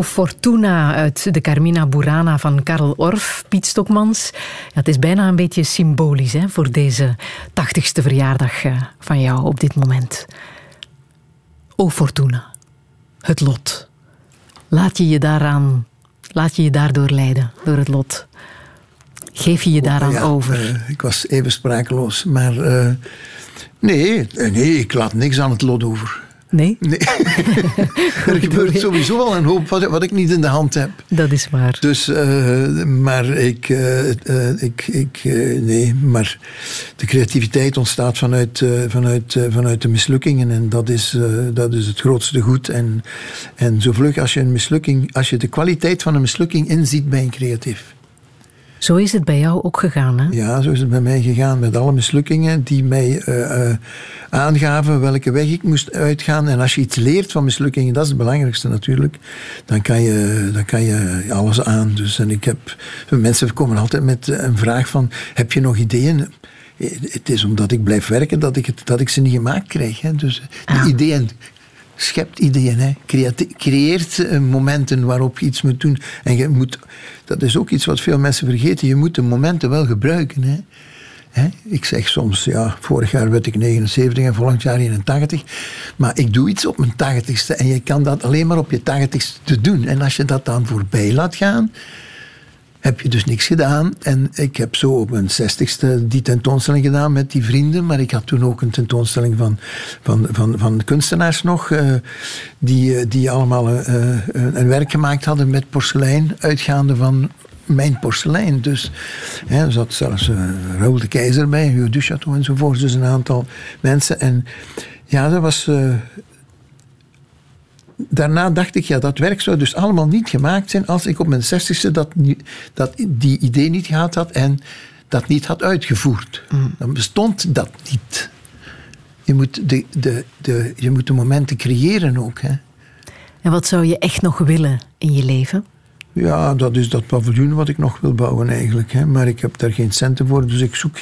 O Fortuna uit de Carmina Burana van Karel Orff, Piet Stokmans. Ja, het is bijna een beetje symbolisch hè, voor deze tachtigste verjaardag eh, van jou op dit moment. O Fortuna, het lot. Laat je je daaraan, laat je je daardoor leiden, door het lot. Geef je je daaraan Ja, over. eh, ik was even sprakeloos. Maar eh, nee, nee, ik laat niks aan het lot over. Nee, Nee. er gebeurt sowieso al een hoop wat, wat ik niet in de hand heb. dat is waar. Dus, eh, maar ik, eh, eh, ik, ik nee, maar de creativiteit ontstaat vanuit, vanuit, vanuit de mislukkingen en dat is, dat is het grootste goed. En, en zo vlug als je een mislukking, als je de kwaliteit van een mislukking inziet, ben je creatief. Zo is het bij jou ook gegaan, hè? Ja, zo is het bij mij gegaan met alle mislukkingen die mij eh, eh, aangaven welke weg ik moest uitgaan. En als je iets leert van mislukkingen, dat is het belangrijkste natuurlijk, dan kan je, dan kan je alles aan. Dus, en ik heb, mensen komen altijd met een vraag van, heb je nog ideeën? Het is omdat ik blijf werken dat ik, het, dat ik ze niet gemaakt krijg. Hè. Dus die Ah. ideeën, schept ideeën, hè. Creëert eh, momenten waarop je iets moet doen. En je moet, dat is ook iets wat veel mensen vergeten, je moet de momenten wel gebruiken. Hè. Hè? Ik zeg soms, ja, vorig jaar werd ik 79 en volgend jaar 81. Maar ik doe iets op mijn 80ste en je kan dat alleen maar op je 80ste doen. En als je dat dan voorbij laat gaan, heb je dus niks gedaan. En ik heb zo op mijn 60ste die tentoonstelling gedaan met die vrienden. Maar ik had toen ook een tentoonstelling van, van, van, van kunstenaars nog. eh, die, eh, die allemaal eh, een werk gemaakt hadden met porselein, uitgaande van mijn porselein. Dus hè, er zat zelfs eh, Raoul de Keizer bij, Hugo Duchateau enzovoort. Dus een aantal mensen. En ja, dat was. Daarna dacht ik, ja, dat werk zou dus allemaal niet gemaakt zijn als ik op mijn zestigste dat, dat die idee niet gehad had en dat niet had uitgevoerd. Dan bestond dat niet. Je moet de, de, de, je moet de momenten creëren ook. Hè. En wat zou je echt nog willen in je leven? Ja, dat is dat paviljoen wat ik nog wil bouwen eigenlijk. Hè. Maar ik heb daar geen centen voor, dus ik zoek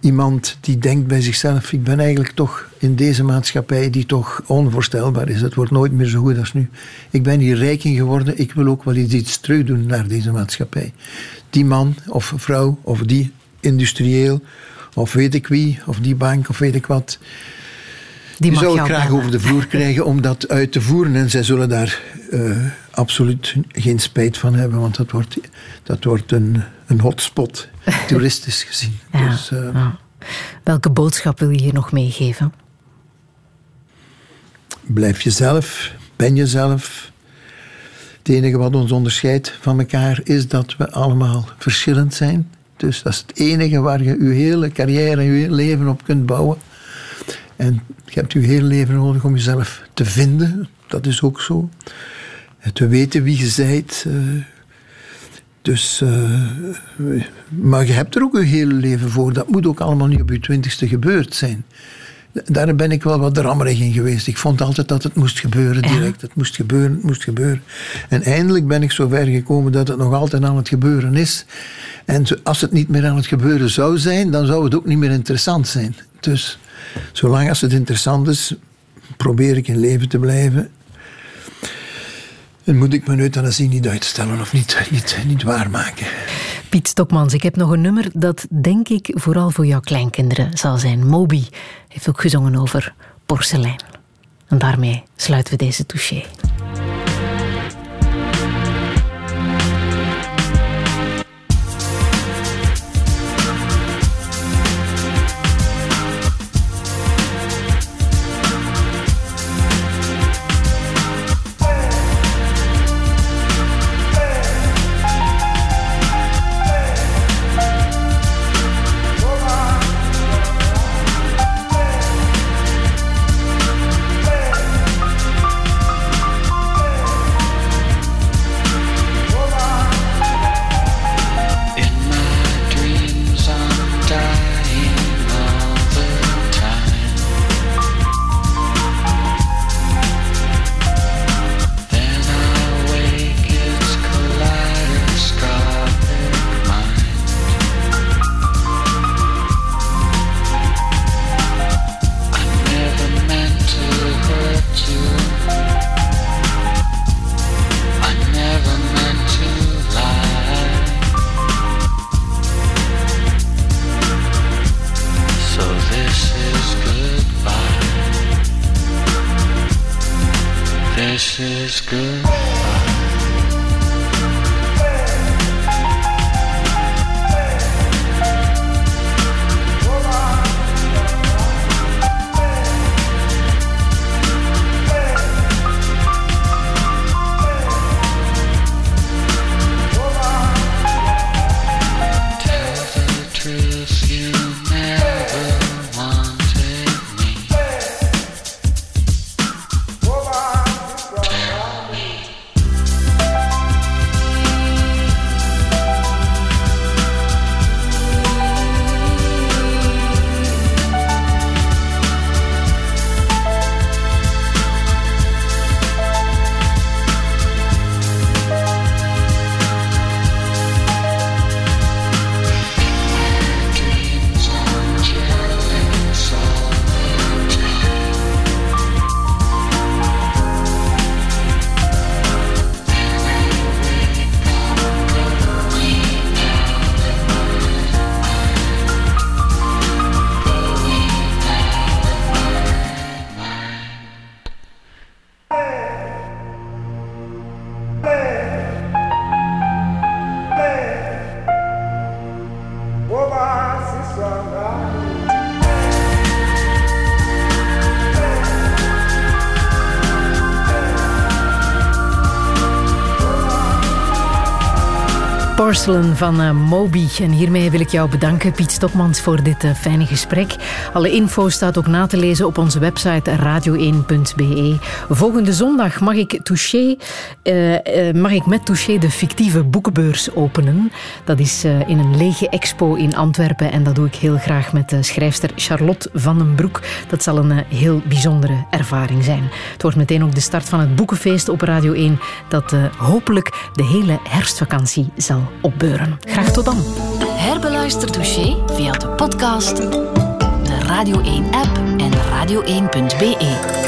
iemand die denkt bij zichzelf... ik ben eigenlijk toch in deze maatschappij die toch onvoorstelbaar is. Het wordt nooit meer zo goed als nu. Ik ben hier rijk in geworden, ik wil ook wel iets, iets terug doen naar deze maatschappij. Die man of vrouw of die industrieel of weet ik wie, of die bank of weet ik wat... Die Die zou ik graag over de vloer krijgen om dat uit te voeren. En zij zullen daar eh, absoluut geen spijt van hebben, want dat wordt, dat wordt een, een hotspot, toeristisch gezien. Ja, Dus, eh, ja. Welke boodschap wil je hier nog meegeven? Blijf jezelf, ben jezelf. Het enige wat ons onderscheidt van elkaar is dat we allemaal verschillend zijn. Dus dat is het enige waar je je hele carrière, je hele leven op kunt bouwen. En je hebt je hele leven nodig om jezelf te vinden. Dat is ook zo. En te weten wie je bent. eh, dus, eh, maar je hebt er ook je hele leven voor. Dat moet ook allemaal niet op je twintigste gebeurd zijn. Daar ben ik wel wat drammerig in geweest. Ik vond altijd dat het moest gebeuren direct. Het moest gebeuren, het moest gebeuren. En eindelijk ben ik zo ver gekomen dat het nog altijd aan het gebeuren is. En als het niet meer aan het gebeuren zou zijn, dan zou het ook niet meer interessant zijn. Dus zolang als het interessant is, probeer ik in leven te blijven. En moet ik mijn euthanasie niet uitstellen of niet, niet, niet waarmaken. Piet Stokmans, ik heb nog een nummer dat denk ik vooral voor jouw kleinkinderen zal zijn. Moby heeft ook gezongen over porselein. En daarmee sluiten we deze touché. Porcelain van uh, Moby. En hiermee wil ik jou bedanken, Piet Stokmans, voor dit uh, fijne gesprek. Alle info staat ook na te lezen op onze website radio1.be. Volgende zondag mag ik, touché, uh, mag ik met Touché de fictieve boekenbeurs openen. Dat is in een lege expo in Antwerpen. En dat doe ik heel graag met de schrijfster Charlotte van den Broek. Dat zal een heel bijzondere ervaring zijn. Het wordt meteen ook de start van het boekenfeest op Radio 1. Dat hopelijk de hele herfstvakantie zal opbeuren. Graag tot dan. Herbeluister Touché via de podcast, de Radio 1-app en radio1.be.